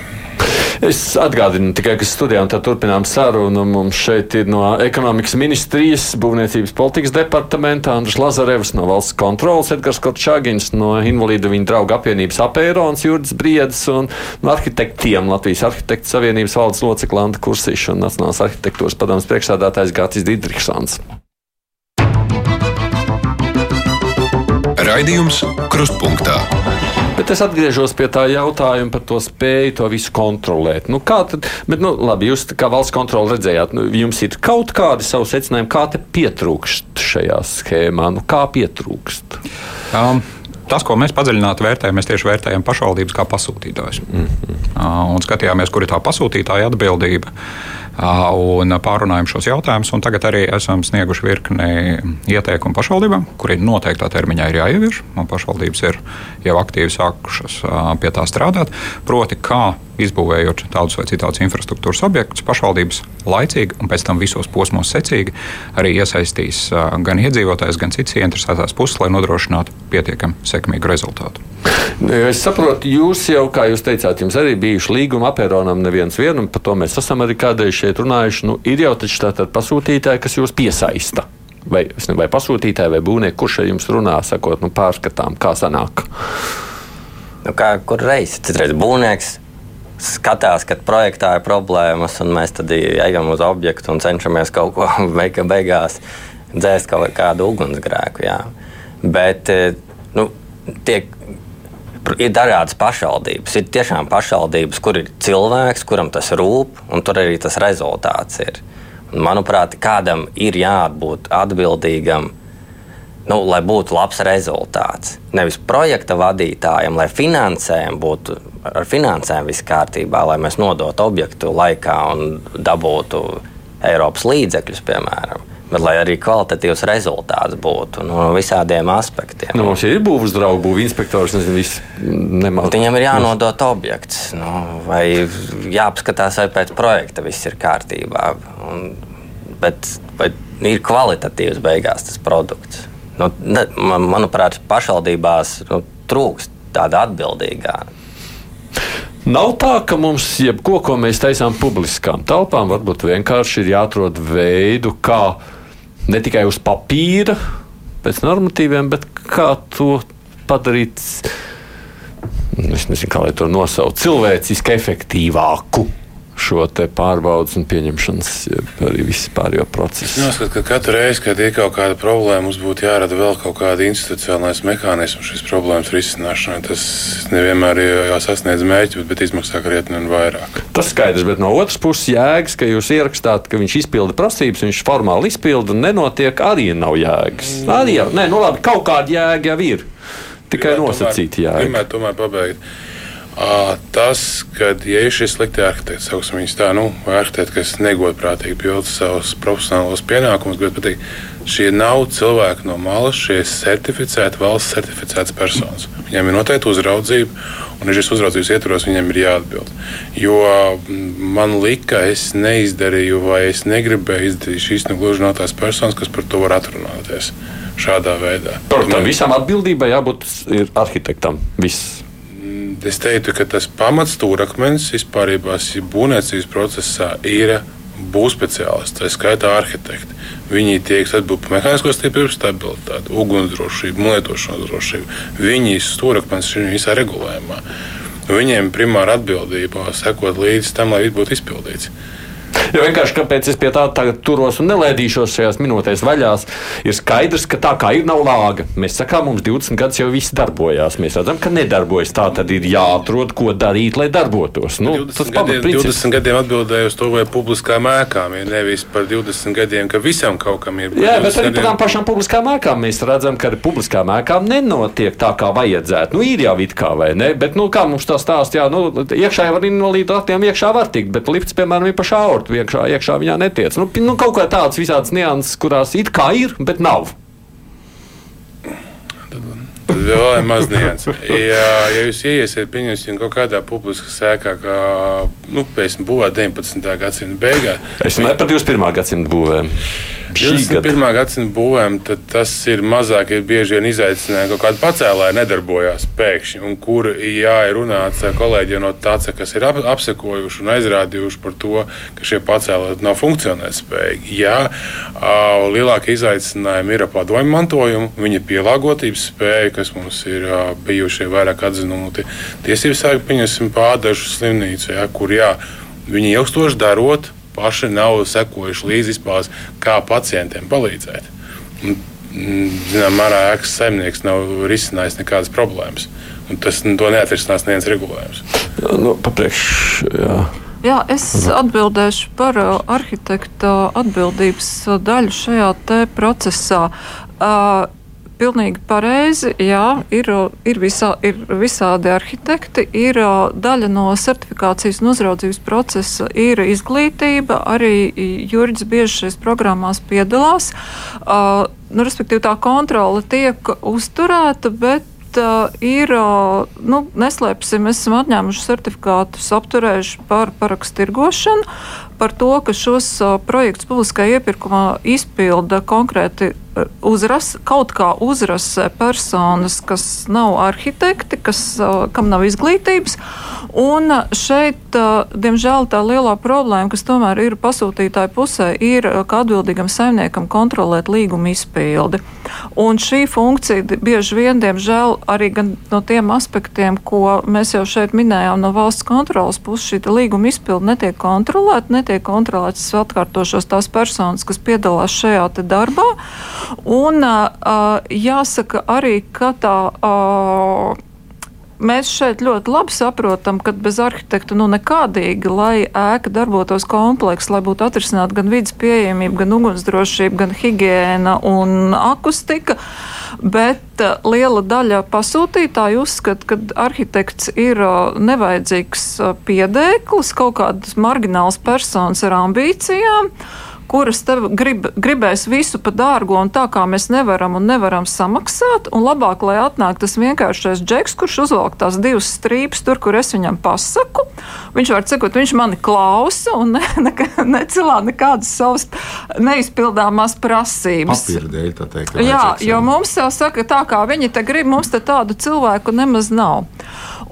Es atgādinu tikai, ka studijā un tā turpinām sarunu. Mums šeit ir no ekonomikas ministrijas, būvniecības politikas departamenta Andris Lazarevs, no valsts kontrolas Edgars Korčāgins, no invalīdu viņa drauga apvienības apērons Jurģis Briedis un no arhitektiem Latvijas arhitektu savienības valdes locekla Anta Kursīša un Nacionālās arhitektūras padomas priekšsādātājs Gācis Didriksons. Raidījums Krustpunktā. Bet es atgriežos pie tā jautājuma par to spēju to visu kontrolēt. Nu, kā tad, bet, nu, labi, jūs kā valsts kontrole redzējāt, nu, jums ir kaut kādi savi secinājumi, kā te pietrūkst šajā schēmā. Nu, kā pietrūkst? Um, tas, ko mēs padziļināti vērtējam, mēs tieši vērtējam pašvaldības kā pasūtītājus. Mm -hmm. Un skatījāmies, kur ir tā pasūtītāja atbildība un pārunājam šos jautājumus. Tagad arī esam snieguši virkni ieteikumu pašvaldībām, kuriem noteiktā termiņā ir jāievieš. Pašvaldības ir jau aktīvi sākušas pie tā strādāt. Proti, kā izbūvējot tādus vai citātus infrastruktūras objektus, pašvaldības laicīgi un pēc tam visos posmos secīgi arī iesaistīs gan iedzīvotājs, gan citas ieinteresētās puses, lai nodrošinātu pietiekami sekmīgu rezultātu. Nu, es saprotu, jūs jau, kā jūs teicāt, jums arī bijuši līguma apēronam neviens vienu, un par to mēs esam arī kādreiz šeit runājuši. Nu, ir jau taču tātad pasūtītāji, kas jūs piesaista. Vai, ne, vai pasūtītāji, vai būvnieki, kurš ar jums runā, sakot, nu, pārskatām, kā sanāk? Nu, kā kur reiz? Citreiz būvnieks skatās, ka projektā ir problēmas, un mēs tad ejam uz objektu un cenšamies kaut ko beig beigās dzēst kaut kādu ugunsgrēku. Jā. Bet eh, nu, tiek ir dažādas pašvaldības. Ir tiešām pašvaldības, kur ir cilvēks, kuram tas rūp, un tur arī tas rezultāts ir. Un, manuprāt, kādam ir jābūt atbildīgam, nu, lai būtu labs rezultāts. Nevis projekta vadītājiem, lai finansējumi būtu ar finansēm viss kārtībā, lai mēs nodotu objektu laikā un dabūtu Eiropas līdzekļus, piemēram bet lai arī kvalitatīvs rezultāts būtu no visādiem aspektiem. Nu, mums ir būvniecības draugs, būvniecības inspektors. Nemaz... Viņam ir jānodot objekts, nu, vai jāapskatās, vai pēc projekta viss ir kārtībā. Un, bet vai ir kvalitatīvs beigās tas produkts? Nu, ne, man, manuprāt, pašvaldībās nu, trūkst tāda atbildīgā. Nav tā, ka mums jebko, ko mēs taisām publiskām telpām, varbūt vienkārši ir jāatrod veidu, kā ne tikai uz papīra, pēc normatīviem, bet kā to padarīt, es nezinu, kā lai to nosauc, cilvēciski efektīvāku šo pārbaudas un pieņemšanas, arī vispārējo procesu. Jāskat, ka katru reizi, kad ir kaut kāda problēma, mums būtu jārada vēl kaut kāda institucionālais mehānisms šīs problēmas risināšanai. Tas nevienmēr ir jāsasniedz mērķi, bet, bet izmaksā krietni vairāk. Tas skaidrs, bet no otras puses jēgas, ka jūs ierakstāt, ka viņš izpilda prasības, viņš formāli izpilda, nenotiek, arī nav jēgas. Arī jau, nē, nu labi, kaut kāda jēga jau ir. Tikai nosacīta jēga. Tomēr, tomēr pabeigt. Tas, kad ja ir šis slikti arhitekts, sauksim viņus tā, nu, arhitekti, kas negodprātīgi pilda savus profesionālos pienākumus, bet pateikt, šie nav cilvēki no malas, šie ir certificēti, valsts certificētas personas. Viņiem ir noteikti uzraudzība, un ja šis uzraudzības ietvaros viņiem ir jāatbild. Jo man lika, es neizdarīju, vai es negribēju izdarīt šīs no gluži no tās personas, kas par to var atrunāties šādā veidā. Par tam visam atbildībai jābūt arhitektam. Viss. Es teiktu, ka tas pamats stūrakmenis vispār būvniecības procesā ir būvspeciālisti, tā skaitā arhitekti. Viņi tiek atbildīgi par mehānisko stiprināt, stabilitāti, ugunsdrošību, lietošanas drošību. Viņi ir stūrakmenis šajā visā regulējumā. Viņiem primāra atbildība sekot līdzi tam, lai viss būtu izpildīts. Jo vienkārši kāpēc es pie tā turos un nelaidīšos šajās minūtēs vaļās, ir skaidrs, ka tā kā ir nav lāga. Mēs sakām, mums 20 gadus jau viss darbojās. Mēs redzam, ka nedarbojas. Tā tad ir jāatrod, ko darīt, lai darbotos. Nu, 20, gadiem, 20 gadiem atbildēju uz to, vai publiskām ēkām ir nevis par 20 gadiem, ka visam kaut kam ir. Jā, bet arī par tām pašām publiskām ēkām mēs redzam, ka ar publiskām ēkām nenotiek tā, kā vajadzētu. Nu, ir jau it kā vai ne, bet nu, kā mums tā stāst, jā, nu, iekšā jau var invalīdu ratiem iekšā var tikt, bet lifts, piemēram, ir pa šauru iekšā, iekšā viņā netiec. Nu, nu, kaut kā tādas visādas nianses, kurās it kā ir, bet nav. Tad vēl ir maz nianses. Ja, ja jūs iesiet, pieņemsim, kaut kādā publiskā sēkā, kā nu, pēc būvēt 19. gadsimta beigās. Es runāju par 21. gadsimta būvēm. 21. gadsimta būvēm tas ir mazāk, ir bieži vien izaicinājumi, kaut kāda pacēlāja nedarbojās pēkšņi, un kur jā, ir runāts ar kolēģiem no tāca, kas ir ap, apsekojuši un aizrādījuši par to, ka šie pacēlāji nav funkcionēt spējīgi. Jā, lielākie izaicinājumi ir padomju mantojumu, viņa pielāgotības spēja, kas mums ir bijušie vairāk atzinumu tiesības sargi, pieņemsim pārdažu slimnīcu, jā, kur jā, viņi ilgstoši darot paši nav sekojuši līdzi vispār, kā pacientiem palīdzēt. Un, mm, zinām, mērā ēkas saimnieks nav risinājis nekādas problēmas. Un tas nu, neatrisinās neviens regulējums. Nu, papriekš, jā. Jā, es atbildēšu par arhitekta atbildības daļu šajā procesā. Uh, pilnīgi pareizi. Jā, ir, ir, visā, ir visādi arhitekti, ir daļa no certifikācijas un uzraudzības procesa, ir izglītība. Arī Jurģis bieži šajās programmās piedalās. Uh, nu, respektīvi, tā kontrole tiek uzturēta, bet ir, nu, neslēpsim, mēs esam atņēmuši certifikātus, apturējuši par parakstu tirgošanu, par to, ka šos projektus publiskajā iepirkumā izpilda konkrēti uzras, kaut kā uzrasē personas, kas nav arhitekti, kas, kam nav izglītības. Un šeit, diemžēl, tā lielā problēma, kas tomēr ir pasūtītāja pusē, ir, ka atbildīgam saimniekam kontrolēt līguma izpildi. Un šī funkcija bieži vien, diemžēl, arī no tiem aspektiem, ko mēs jau šeit minējām no valsts kontrolas puses, šī līguma izpildi netiek kontrolēta, netiek kontrolētas atkārtošos tās personas, kas piedalās šajā darbā. Un uh, jāsaka arī, ka tā. Uh, Mēs šeit ļoti labi saprotam, ka bez arhitekta nu nekādīgi, lai ēka darbotos komplekss, lai būtu atrisināta gan vidas pieejamība, gan ugunsdrošība, gan higiēna un akustika. Bet uh, liela daļa pasūtītāju uzskata, ka arhitekts ir uh, nevajadzīgs uh, piedēklis, kaut kādas marginālas personas ar ambīcijām kuras grib, gribēs visu pa dārgu, un tā kā mēs nevaram un nevaram samaksāt, un labāk, lai atnāk tas vienkāršais džeks, kurš uzvelk tās divas strīpes tur, kur es viņam pasaku. Viņš var teikt, viņš mani klausa un ne, ne, necilā nekādas savas neizpildāmās prasības. Papīra dēļ, tā teikt. Jā, jo mums jau saka, tā kā viņi te grib, mums te tādu cilvēku nemaz nav.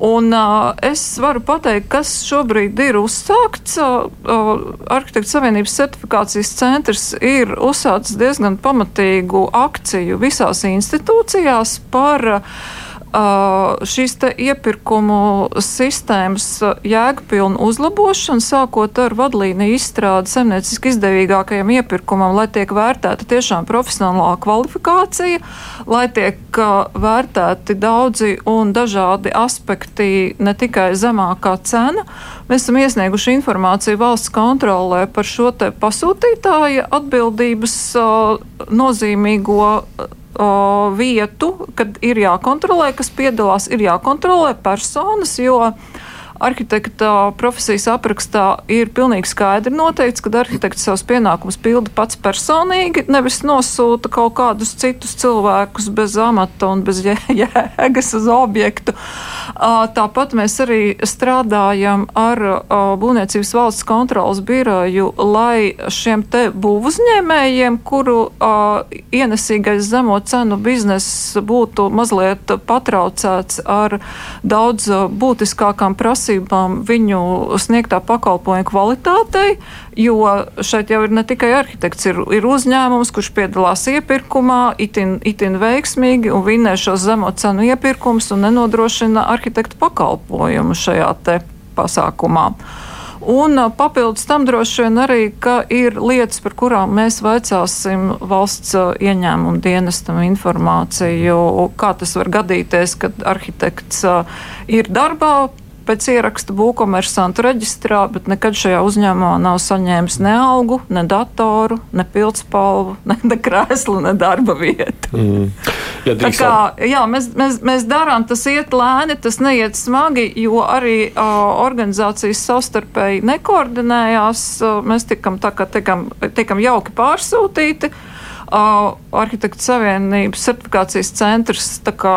Un, uh, es varu pateikt, kas šobrīd ir uzsākts. Uh, Arhitektu Savienības certifikācijas centrs ir uzsācis diezgan pamatīgu akciju visās institūcijās par uh, šīs iepirkumu sistēmas jēgpilnu uzlabošanu, sākot ar vadlīniju izstrādi zemnieciski izdevīgākajam iepirkumam, lai tiek vērtēta tiešām profesionālā kvalifikācija, lai tiek vērtēti daudzi un dažādi aspekti, ne tikai zemākā cena. Mēs esam iesnieguši informāciju valsts kontrolē par šo pasūtītāja atbildības nozīmīgo o, vietu, kad ir jākontrolē, kas piedalās, ir jākontrolē personas, jo arhitekta profesijas aprakstā ir pilnīgi skaidri noteikts, ka arhitekts savus pienākumus pilda pats personīgi, nevis nosūta kaut kādus citus cilvēkus bez amata un bez jēgas uz objektu. Tāpat mēs arī strādājam ar Būvniecības valsts kontrolas biroju, lai šiem te būvuzņēmējiem, kuru ienesīgais zemo cenu bizness būtu mazliet patraucēts ar daudz būtiskākām prasībām, prasībām viņu sniegtā pakalpojuma kvalitātei, jo šeit jau ir ne tikai arhitekts, ir, ir uzņēmums, kurš piedalās iepirkumā, itin, itin veiksmīgi un vinnē šos zemo cenu iepirkumus un nenodrošina arhitektu pakalpojumu šajā te pasākumā. Un papildus tam droši vien arī, ka ir lietas, par kurām mēs vaicāsim valsts ieņēmumu dienestam informāciju, kā tas var gadīties, kad arhitekts ir darbā, pēc ieraksta būvkomersantu reģistrā, bet nekad šajā uzņēmumā nav saņēmis ne algu, ne datoru, ne pildspalvu, ne, ne krēslu, ne darba vietu. Mm. Ja Tā kā, jā, mēs, mēs, mēs darām, tas iet lēni, tas neiet smagi, jo arī uh, organizācijas savstarpēji nekoordinējās. Uh, mēs tikam, tā kā tikam, tikam jauki pārsūtīti. Uh, Arhitektu savienības certifikācijas centrs, tā kā,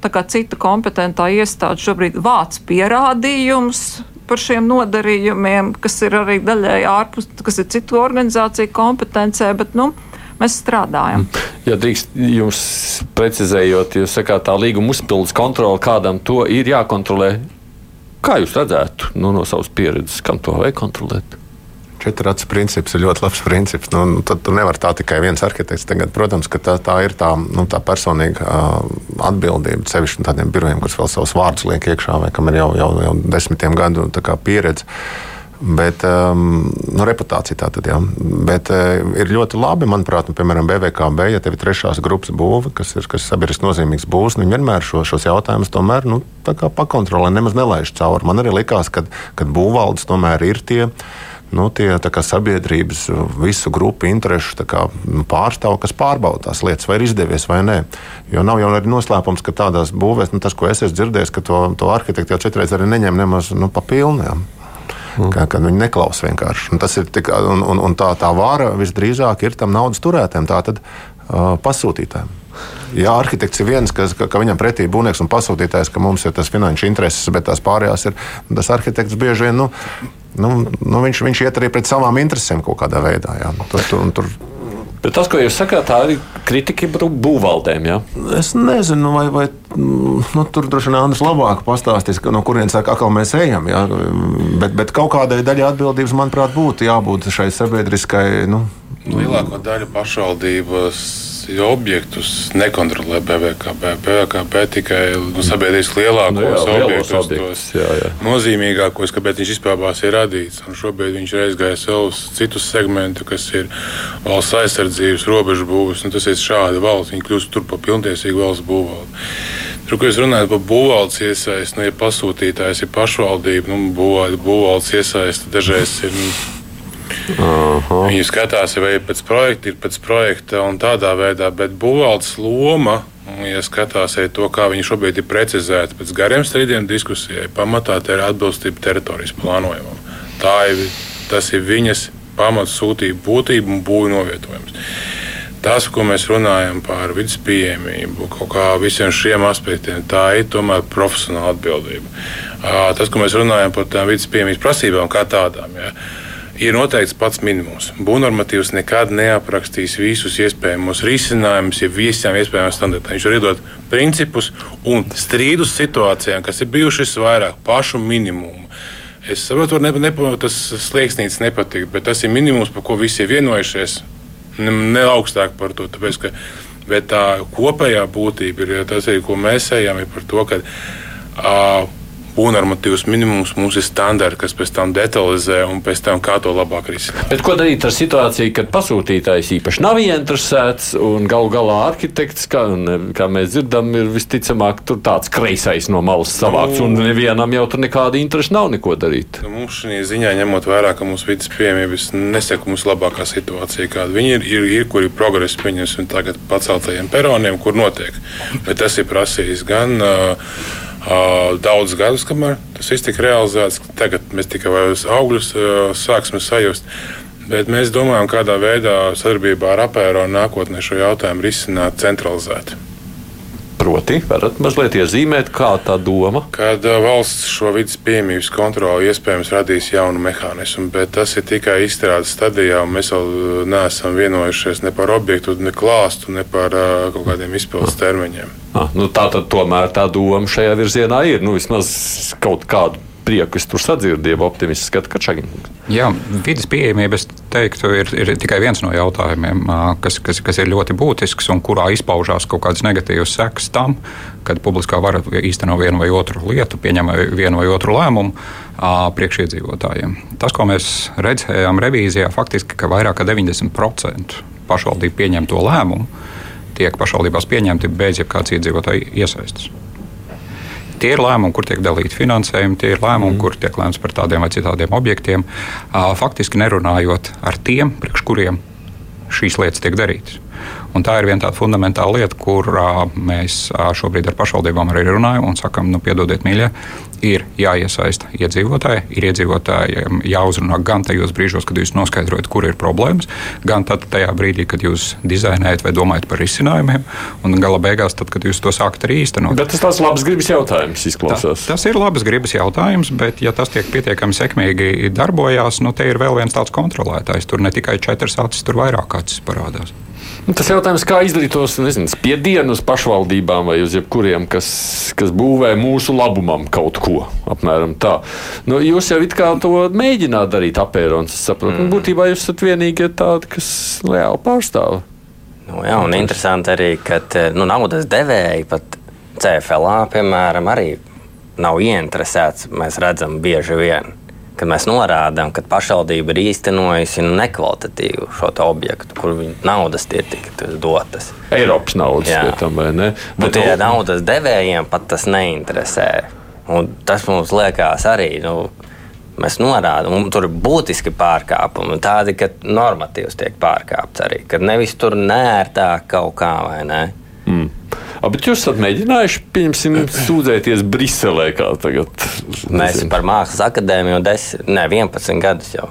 tā kā cita kompetentā iestāde, šobrīd vāc pierādījumus par šiem nodarījumiem, kas ir arī daļēji ārpus, kas ir citu organizāciju kompetencē. Bet, nu, Mēs strādājam. Ja drīkst jums precizējot, jūs sakāt, tā līguma uzpildes kontrole, kādam to ir jākontrolē. Kā jūs redzētu nu, no savas pieredzes, kam to vajag kontrolēt? Četrāts princips ir ļoti labs princips. Nu, nu, tad tu nevari tā tikai viens arhitekts. Tagad, protams, ka tā, tā ir tā, nu, tā personīga uh, atbildība. Sevišķi tādiem birojiem, kas vēl savus vārdus liek iekšā, vai kam ir jau, jau, jau desmitiem gadu pieredze. Bet, um, nu, reputācija tā tad, jā. Bet uh, ir ļoti labi, manuprāt, nu, piemēram, BVKB, ja tev ir trešās grupas būve, kas ir kas sabiedriski nozīmīgs būvs, viņi vienmēr šo, šos jautājumus tomēr nu, pakontrolē, nemaz nelaiž cauri. Man arī likās, ka būvvaldes tomēr ir tie nu, tie kā, sabiedrības visu grupu interesu kā, nu, pārstāv, kas pārbauda tās lietas, vai ir izdevies vai nē. Jo nav jau arī noslēpums, ka tādās būvēs, nu, tas, ko es esmu dzirdējis, ka to, to arhitekti jau četreiz arī neņem nemaz nu, pa pilniem. Mm. Ka, kad viņi neklausa vienkārši. Un, ir tik, un, un, un tā, tā vara visdrīzāk ir tam naudas turētājiem, tātad uh, pasūtītājiem. Ja arhitekts ir viens, kas, ka, ka viņam pretī būvnieks un pasūtītājs, ka mums ir tas finanšu intereses, bet tās pārējās ir, tas arhitekts bieži vien, nu, nu, nu viņš, viņš iet arī pret savām interesēm kaut kādā veidā. Jā. Tur, tur, tur, Bet tas, ko jūs sakāt, tā ir kritika būvvaldēm. Ja? Es nezinu, vai, vai nu, tur droši vien Andris labāk pastāstīs, no kurienes atkal mēs ejam. Ja? Bet, bet kaut kādai daļai atbildības, manuprāt, būtu jābūt šai sabiedriskai. Nu, Lielāko daļu pašvaldības objektus nekontrolē BVKB. BVKB tikai nu, sabiedrības lielākos nu, jā, objektus, objektus jā, jā. nozīmīgākos, kāpēc viņš vispār ir radīts. Un šobrīd viņš ir aizgājis vēl uz citus segmentus, kas ir valsts aizsardzības, robežu būvs. Nu, tas ir šādi valsts, viņi kļūst tur par pilntiesīgu valsts būvvaldi. Tur, ko jūs runājat par būvvaldes iesaisti, nu, ja pasūtītājs ir pašvaldība, nu, būvvaldes iesaisti dažreiz ir. Nu, Aha. Viņi skatās, vai pēc projekta ir pēc projekta un tādā veidā, bet būvvaldes loma. Ja skatās to, kā viņi šobrīd ir precizēti pēc gariem strīdiem diskusijai, pamatā tā ir atbilstība teritorijas plānojumam. Tā ir, tas ir viņas pamatsūtība, būtība un būvniecības novietojums. Tas, ko mēs runājam par vidas pieejamību, kaut kā visiem šiem aspektiem, tā ir tomēr profesionāla atbildība. Tas, ko mēs runājam par tām vidas pieejamības prasībām kā tādām. Ja, ir noteikts pats minimums. Būvnormatīvs nekad neaprakstīs visus iespējamos risinājumus, ja visām iespējamām standartiem. Viņš var iedot principus un strīdus situācijām, kas ir bijušas vairāk pašu minimumu. Es saprotu, ka ne, ne, tas slieksnis nepatīk, bet tas ir minimums, par ko visi ir vienojušies. Ne, ne augstāk par to. Tāpēc, ka, bet tā kopējā būtība ir tas, arī, ko mēs ejam, ir par to, ka. Uh, Būvnormatīvs minimums mums ir standarti, kas pēc tam detalizē un pēc tam kā to labāk risināt. Bet ko darīt ar situāciju, kad pasūtītājs īpaši nav ieinteresēts un galu galā arhitekts, kā, kā mēs dzirdam, ir visticamāk tāds kreisais no malas savāks nu, un nevienam jau tur nekāda interesa nav neko darīt. Nu, mums šī ziņā ņemot vērā, ka mums vidas pieejamības nesaka mums labākā situācija, kāda viņi ir, ir, ir kur ir progress pieņemsim tagad paceltajiem peroniem, kur notiek. Bet tas ir prasījis gan. Uh, daudzus gadus, kamēr tas viss tika realizēts. Tagad mēs tikai augļus sāksim sajust. Bet mēs domājam, kādā veidā sadarbībā ar apēro nākotnē šo jautājumu risināt centralizēti. Proti, varat mazliet iezīmēt, kā tā doma? Kad valsts šo vidas piemības kontroli iespējams radīs jaunu mehānismu, bet tas ir tikai izstrādes stadijā, un mēs vēl neesam vienojušies ne par objektu, ne klāstu, ne par kaut kādiem izpildes termiņiem. Ah, nu tā tad tomēr tā doma šajā virzienā ir nu, vismaz kaut kādu prieku es tur sadzirdēju, optimists skatu Kačaginu. Jā, vidas pieejamība, es teiktu, ir, ir tikai viens no jautājumiem, kas, kas, kas ir ļoti būtisks un kurā izpaužās kaut kādas negatīvas sekas tam, kad publiskā vara īsteno vienu vai otru lietu, pieņem vienu vai otru lēmumu priekšiedzīvotājiem. Tas, ko mēs redzējām revīzijā, faktiski, ka vairāk kā 90% pašvaldību pieņemto lēmumu tiek pašvaldībās pieņemti bez jebkādas iedzīvotāju iesaistas. Tie ir lēmumi, kur tiek dalīti finansējumi, tie ir lēmumi, mm. kur tiek lēmts par tādiem vai citādiem objektiem, faktiski nerunājot ar tiem, priekš kuriem šīs lietas tiek darītas. Un tā ir viena tāda fundamentāla lieta, kur mēs šobrīd ar pašvaldībām arī runājam un sakām, nu, piedodiet, mīļie, ir jāiesaista iedzīvotāji. Ir iedzīvotājiem jāuzrunā gan tajos brīžos, kad jūs noskaidrojat, kur ir problēmas, gan tajā brīdī, kad jūs dizainējat vai domājat par risinājumiem, un gala beigās, tad, kad jūs to sākat arī īstenot. Bet tas tāds labs gribas jautājums izklausās. Ta, tas ir labs gribas jautājums, bet ja tas tiek pietiekami sekmīgi darbojās, nu, te ir vēl viens tāds kontrolētājs. Tur ne tikai četras acis, tur vairāk acis parādās. Nu, tas jautājums, kā izdarīt tos nezinu, spiedienu uz pašvaldībām vai uz jebkuriem, kas, kas būvē mūsu labumam kaut ko. Apmēram tā. Nu, jūs jau it kā to mēģināt darīt. Es saprotu, mm. būtībā jūs esat vienīgie tādi, kas reāli pārstāv. Nu, jā, un interesanti arī, ka nu, naudas devēji pat CFLA, piemēram, arī nav ieinteresēts. Mēs redzam bieži vien kad mēs norādām, ka pašvaldība ir īstenojusi nekvalitatīvu šo objektu, kur naudas tiek dotas. Eiropas naudas tam vai ne? Bet tie naudas devējiem pat tas neinteresē. Un tas mums liekas arī. Nu, Mēs norādām, un tur ir būtiski pārkāpumi, tādi, ka normatīvs tiek pārkāpts arī, ka nevis tur nērtāk kaut kā vai ne. Mm. A, bet jūs esat mēģinājuši, pieņemsim, sūdzēties Briselē, kā tagad? Mēs nezinu. par Mākslas akadēmiju 10, ne, 11 gadus jau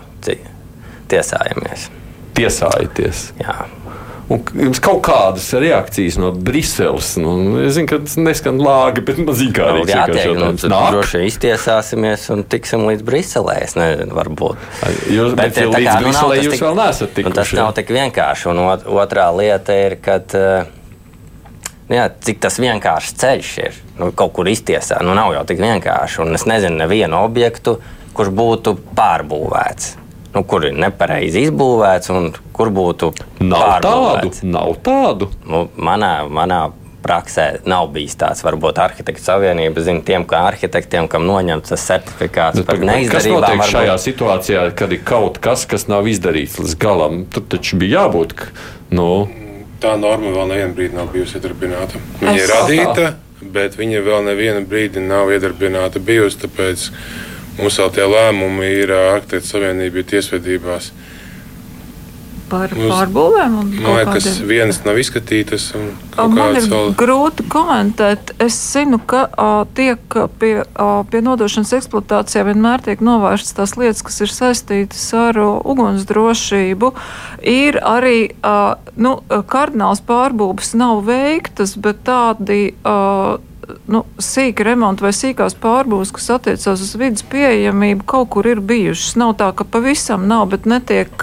tiesājamies. Tiesājaties? Jā. Un jums kaut kādas reakcijas no Briseles. Nu, es zinu, ka tas neskan lāgi, bet mazīgi kā arī tāds - nu, droši vien iztiesāsimies un tiksim līdz Briselē. Es nezinu, varbūt. Jūs, bet, bet līdz kā, nu, Briselē nu, jūs tik, vēl neesat tikuši. Tas nav tik vienkārši. Un otrā lieta ir, ka. Nu jā, cik tas vienkāršs ceļš ir. Nu, kaut kur iztiesā, nu nav jau tik vienkārši. Un es nezinu nevienu objektu, kurš būtu pārbūvēts nu, kur ir nepareizi izbūvēts un kur būtu nav tādu. Nav tādu. Nu, manā, manā praksē nav bijis tāds. Varbūt arhitektu savienība zina tiem, kā arhitektiem, kam noņemts tas certifikāts nu, par neizdarībām. Kas notiek varbūt... šajā situācijā, kad ir kaut kas, kas nav izdarīts līdz galam? Tur taču bija jābūt. Nu... Tā norma vēl nevienu brīdi nav bijusi iedarbināta. Viņa ir radīta, bet viņa vēl nevienu brīdi nav iedarbināta bijusi. Tāpēc Mums vēl tie lēmumi ir arhitektu savienība tiesvedībās. Par Uz, pārbūvēm? Man liekas, kādiem... vienas nav izskatītas. Man ir vēl... grūti komentēt. Es zinu, ka a, tiek pie, a, pie nodošanas eksploatācijā vienmēr tiek novērstas tās lietas, kas ir saistītas ar ugunsdrošību. Ir arī a, nu, kardināls pārbūves nav veiktas, bet tādi. A, nu, sīki remonti vai sīkās pārbūves, kas attiecās uz vidas pieejamību, kaut kur ir bijušas. Nav tā, ka pavisam nav, bet netiek,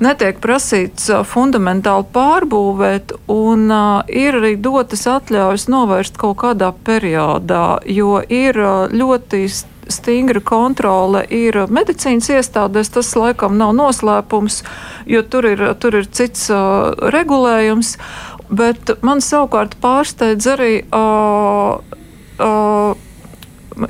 netiek prasīts fundamentāli pārbūvēt, un ir arī dotas atļaujas novērst kaut kādā periodā, jo ir ļoti stingra kontrole ir medicīnas iestādēs. Tas laikam nav noslēpums, jo tur ir, tur ir cits uh, regulējums. Bet man savukārt pārsteidz arī. Uh, uh,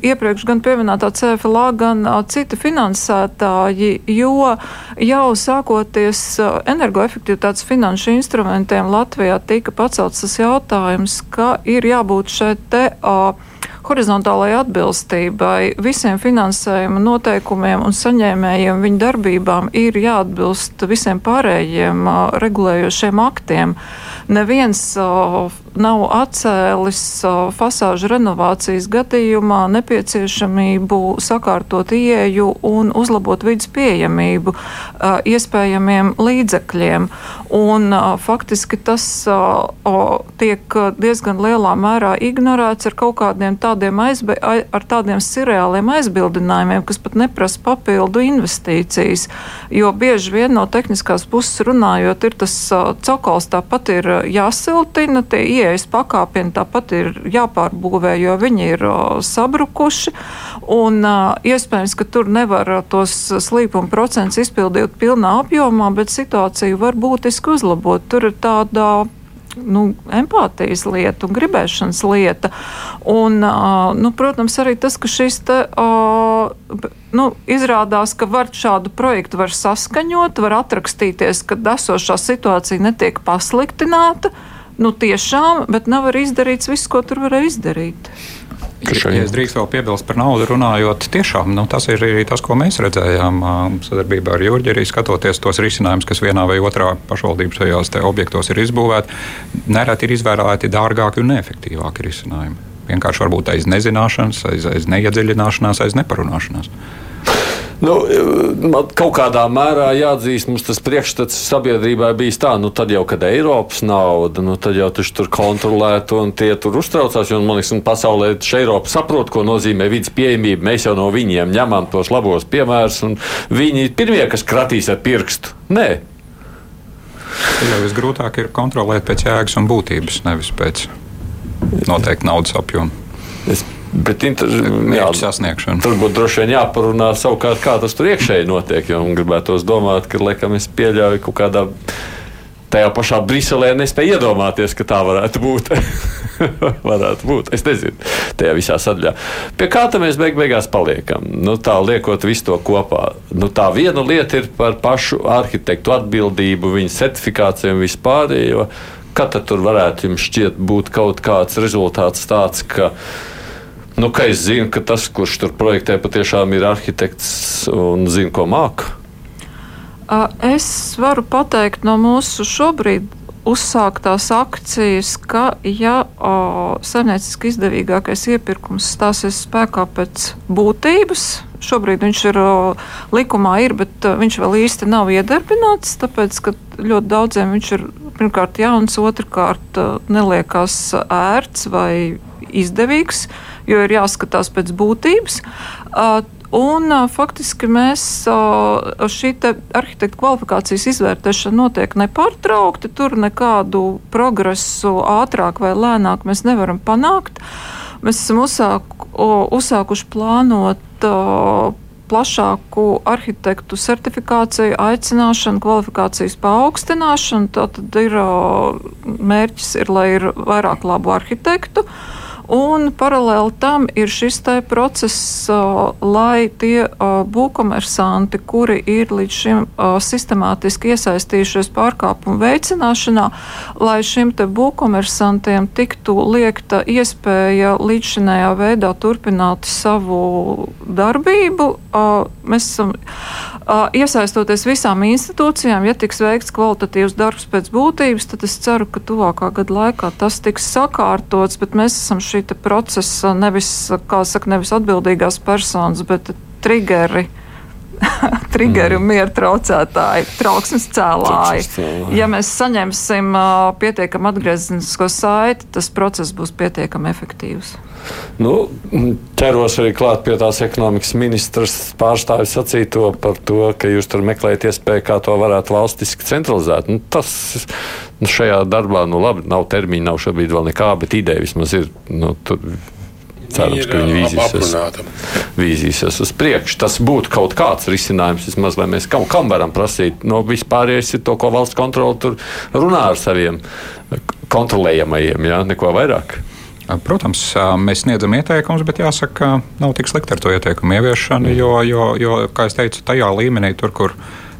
iepriekš gan pieminētā CFLA, gan citi finansētāji, jo jau sākoties energoefektivitātes finanšu instrumentiem Latvijā tika pacelts tas jautājums, ka ir jābūt šeit te. Uh, horizontālajai atbilstībai visiem finansējuma noteikumiem un saņēmējiem viņu darbībām ir jāatbilst visiem pārējiem regulējošiem aktiem. Neviens nav atcēlis fasāžu renovācijas gadījumā nepieciešamību sakārtot ieeju un uzlabot vidas pieejamību iespējamiem līdzekļiem. Un, faktiski tas tiek diezgan lielā mērā ignorēts ar kaut kādiem tādiem, aizbe, ar tādiem sirreāliem aizbildinājumiem, kas pat neprasa papildu investīcijas. Jo bieži vien no tehniskās puses runājot, ir tas cokols tāpat ir jāsiltina, tie ieejas pakāpieni tāpat ir jāpārbūvē, jo viņi ir sabrukuši. Un iespējams, ka tur nevar tos slīpuma procentus izpildīt pilnā apjomā, bet situāciju var būtiski uzlabot. Tur ir tāda nu, empātijas lieta un gribēšanas lieta. Un, nu, protams, arī tas, ka šis te, nu, izrādās, ka var šādu projektu var saskaņot, var atrakstīties, ka esošā situācija netiek pasliktināta. Nu, tiešām, bet nav arī izdarīts viss, ko tur varēja izdarīt. Ja es drīkstu vēl piebilst par naudu, runājot, tiešām nu, tas ir arī tas, ko mēs redzējām sadarbībā ar Jurģi. Arī skatoties tos risinājumus, kas vienā vai otrā pašvaldības šajos objektos ir izbūvēti, nereti ir izvēlēti dārgāki un neefektīvāki risinājumi. Vienkārši varbūt aiz nezināšanas, aiz, aiz neiedziļināšanās, aiz neparunāšanās. Nu, man kaut kādā mērā jāatzīst, mums tas priekšstats sabiedrībā bijis tā, nu tad jau, kad Eiropas nauda, nu tad jau taču tur kontrolētu un tie tur uztraucās, jo man liekas, pasaulē šeit Eiropa saprot, ko nozīmē vidas pieejamība. Mēs jau no viņiem ņemam tos labos piemērus, un viņi ir pirmie, kas kratīs ar pirkstu. Nē, Jau visgrūtāk ir kontrolēt pēc jēgas un būtības, nevis pēc noteikta naudas apjoma. Es Bet jā, sasniegšana. Tur būtu droši vien jāparunā savukārt, kā tas tur iekšēji notiek. Jo gribētos domāt, ka laikam es pieļauju kaut kādā. Tajā pašā Briselē nespēja iedomāties, ka tā varētu būt. varētu būt. Es nezinu, tajā visā sadaļā. Pie kā tam mēs beig beigās paliekam? Nu, tā liekot visu to kopā. Nu, tā viena lieta ir par pašu arhitektu atbildību, viņa certifikāciju un vispārējo. Kad tur varētu jums šķiet būt kaut kāds rezultāts tāds, ka Nu, kā es zinu, ka tas, kurš tur projektē, patiešām ir arhitekts un zina, ko māca? Es varu pateikt no mūsu šobrīd uzsāktās akcijas, ka, ja saimnieciski izdevīgākais iepirkums stāsies spēkā pēc būtības, šobrīd viņš ir likumā, ir, bet viņš vēl īsti nav iedarbināts, tāpēc, ka ļoti daudziem viņš ir pirmkārt jauns, otrkārt neliekās ērts vai izdevīgs, jo ir jāskatās pēc būtības. Un, faktiski mēs šī arhitekta kvalifikācijas izvērtēšana notiek nepārtraukti. Tur nekādu progresu ātrāk vai lēnāk mēs nevaram panākt. Mēs esam uzsāku, uzsākuši plānot plašāku arhitektu certifikāciju, aicināšanu, kvalifikācijas paaugstināšanu. Tad ir mērķis, ir, lai ir vairāk labu arhitektu. Uh, Un paralēli tam ir šis process, lai tie būvkomersanti, kuri ir līdz šim sistemātiski iesaistījušies pārkāpumu veicināšanā, lai šim būvkomersantiem tiktu liekta iespēja līdzšinējā veidā turpināt savu darbību. Mēs esam iesaistoties visām institūcijām, ja tiks veikts kvalitatīvs darbs pēc būtības, tad es ceru, ka tuvākā gada laikā tas tiks sakārtots, bet mēs esam šī procesa nevis, kā saka, nevis atbildīgās personas, bet triggeri. triggeri un mieru traucētāji, trauksmes cēlāji. Ja mēs saņemsim uh, pietiekami atgrieznisko saiti, tas process būs pietiekami efektīvs. Nu, ķeros arī klāt pie tās ekonomikas ministras pārstāvis sacīto par to, ka jūs tur meklējat iespēju, kā to varētu valstiski centralizēt. Nu, tas nu, šajā darbā, nu labi, nav termiņa, nav šobrīd vēl nekā, bet ideja vismaz ir. Nu, tur, Cerams, ka viņi vīzīsies, vīzīsies uz priekšu. Tas būtu kaut kāds risinājums, vismaz, lai mēs kam, kam varam prasīt. No vispārējais ir to, ko valsts kontrole tur runā ar saviem kontrolējamajiem, jā, neko vairāk. Protams, mēs sniedzam ieteikumus, bet jāsaka, ka nav tik slikti ar to ieteikumu ieviešanu, jo, jo, jo, kā jau teicu, tajā līmenī, tur, kur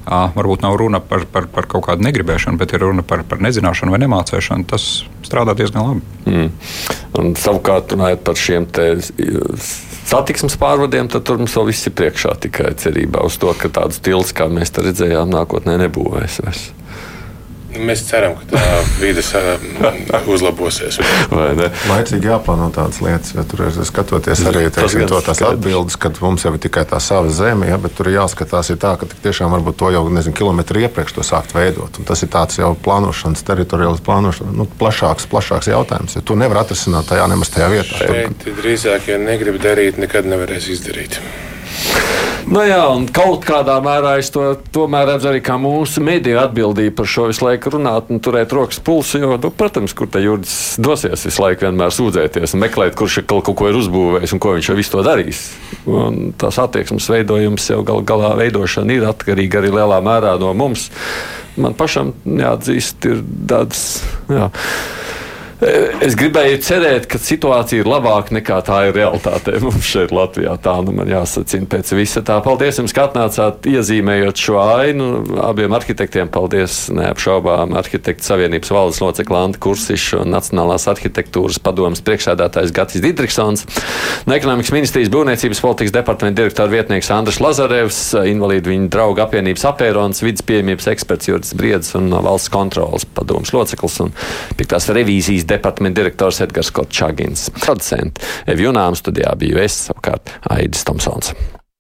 varbūt nav runa par, par, par kaut kādu negribēšanu, bet ir runa par, par nezināšanu vai nemācīšanu, tas strādā diezgan labi. Mm. Un, savukārt, runājot par šiem satiksmes pārvadiem, tad tur mums vēl viss ir priekšā tikai cerībā uz to, ka tādas tilts, kā mēs redzējām, nākotnē nebūvēs vairs. Mēs ceram, ka tā vidas uzlabosies. Laicīgi jāplāno tādas lietas, jo tur ir skatoties arī teiksim, to, tās atbildes, ka mums jau ir tikai tā sava zeme, ja, bet tur ir jāskatās ir tā, ka tiešām varbūt to jau nezinu, kilometru iepriekš to sākt veidot. Un tas ir tāds jau plānošanas, teritoriāls plānošanas, nu, plašāks, plašāks jautājums. Ja to nevar atrisināt tajā nemaz tajā vietā. Šeit tur... drīzāk, ja negrib darīt, nekad nevarēs izdarīt. Nu jā, un kaut kādā mērā es to tomēr redzu arī kā mūsu mediju atbildību par šo visu laiku runāt un turēt rokas pulsu. Jo, nu, protams, kur te jūras dosies visu laiku vienmēr sūdzēties un meklēt, kurš kaut ko ir uzbūvējis un ko viņš jau visu to darīs. Un tās attieksmes veidojums jau gal galā veidošana ir atkarīga arī lielā mērā no mums. Man pašam jāatzīst, ir tāds. Jā. Es gribēju cerēt, ka situācija ir labāka nekā tā ir realitātē mums šeit Latvijā. Tā nu man jāsacina pēc visa tā. Paldies jums, ka atnācāt iezīmējot šo ainu. Abiem arhitektiem paldies neapšaubām arhitektu savienības valdes locekli Lanta Kursiša un Nacionālās arhitektūras padomas priekšsēdētājs Gatis Didriksons, no ekonomikas ministrijas būvniecības politikas departamenta direktora vietnieks Andris Lazarevs, invalīdu viņa drauga apvienības apērons, vidas pieejamības eksperts Juris Briedis un valsts kontrolas padomas loceklis un piktās revīzijas departamenta direktors Edgars Korčāgins. Producents Evjunām studijā biju es, savukārt Aidis Tomsons.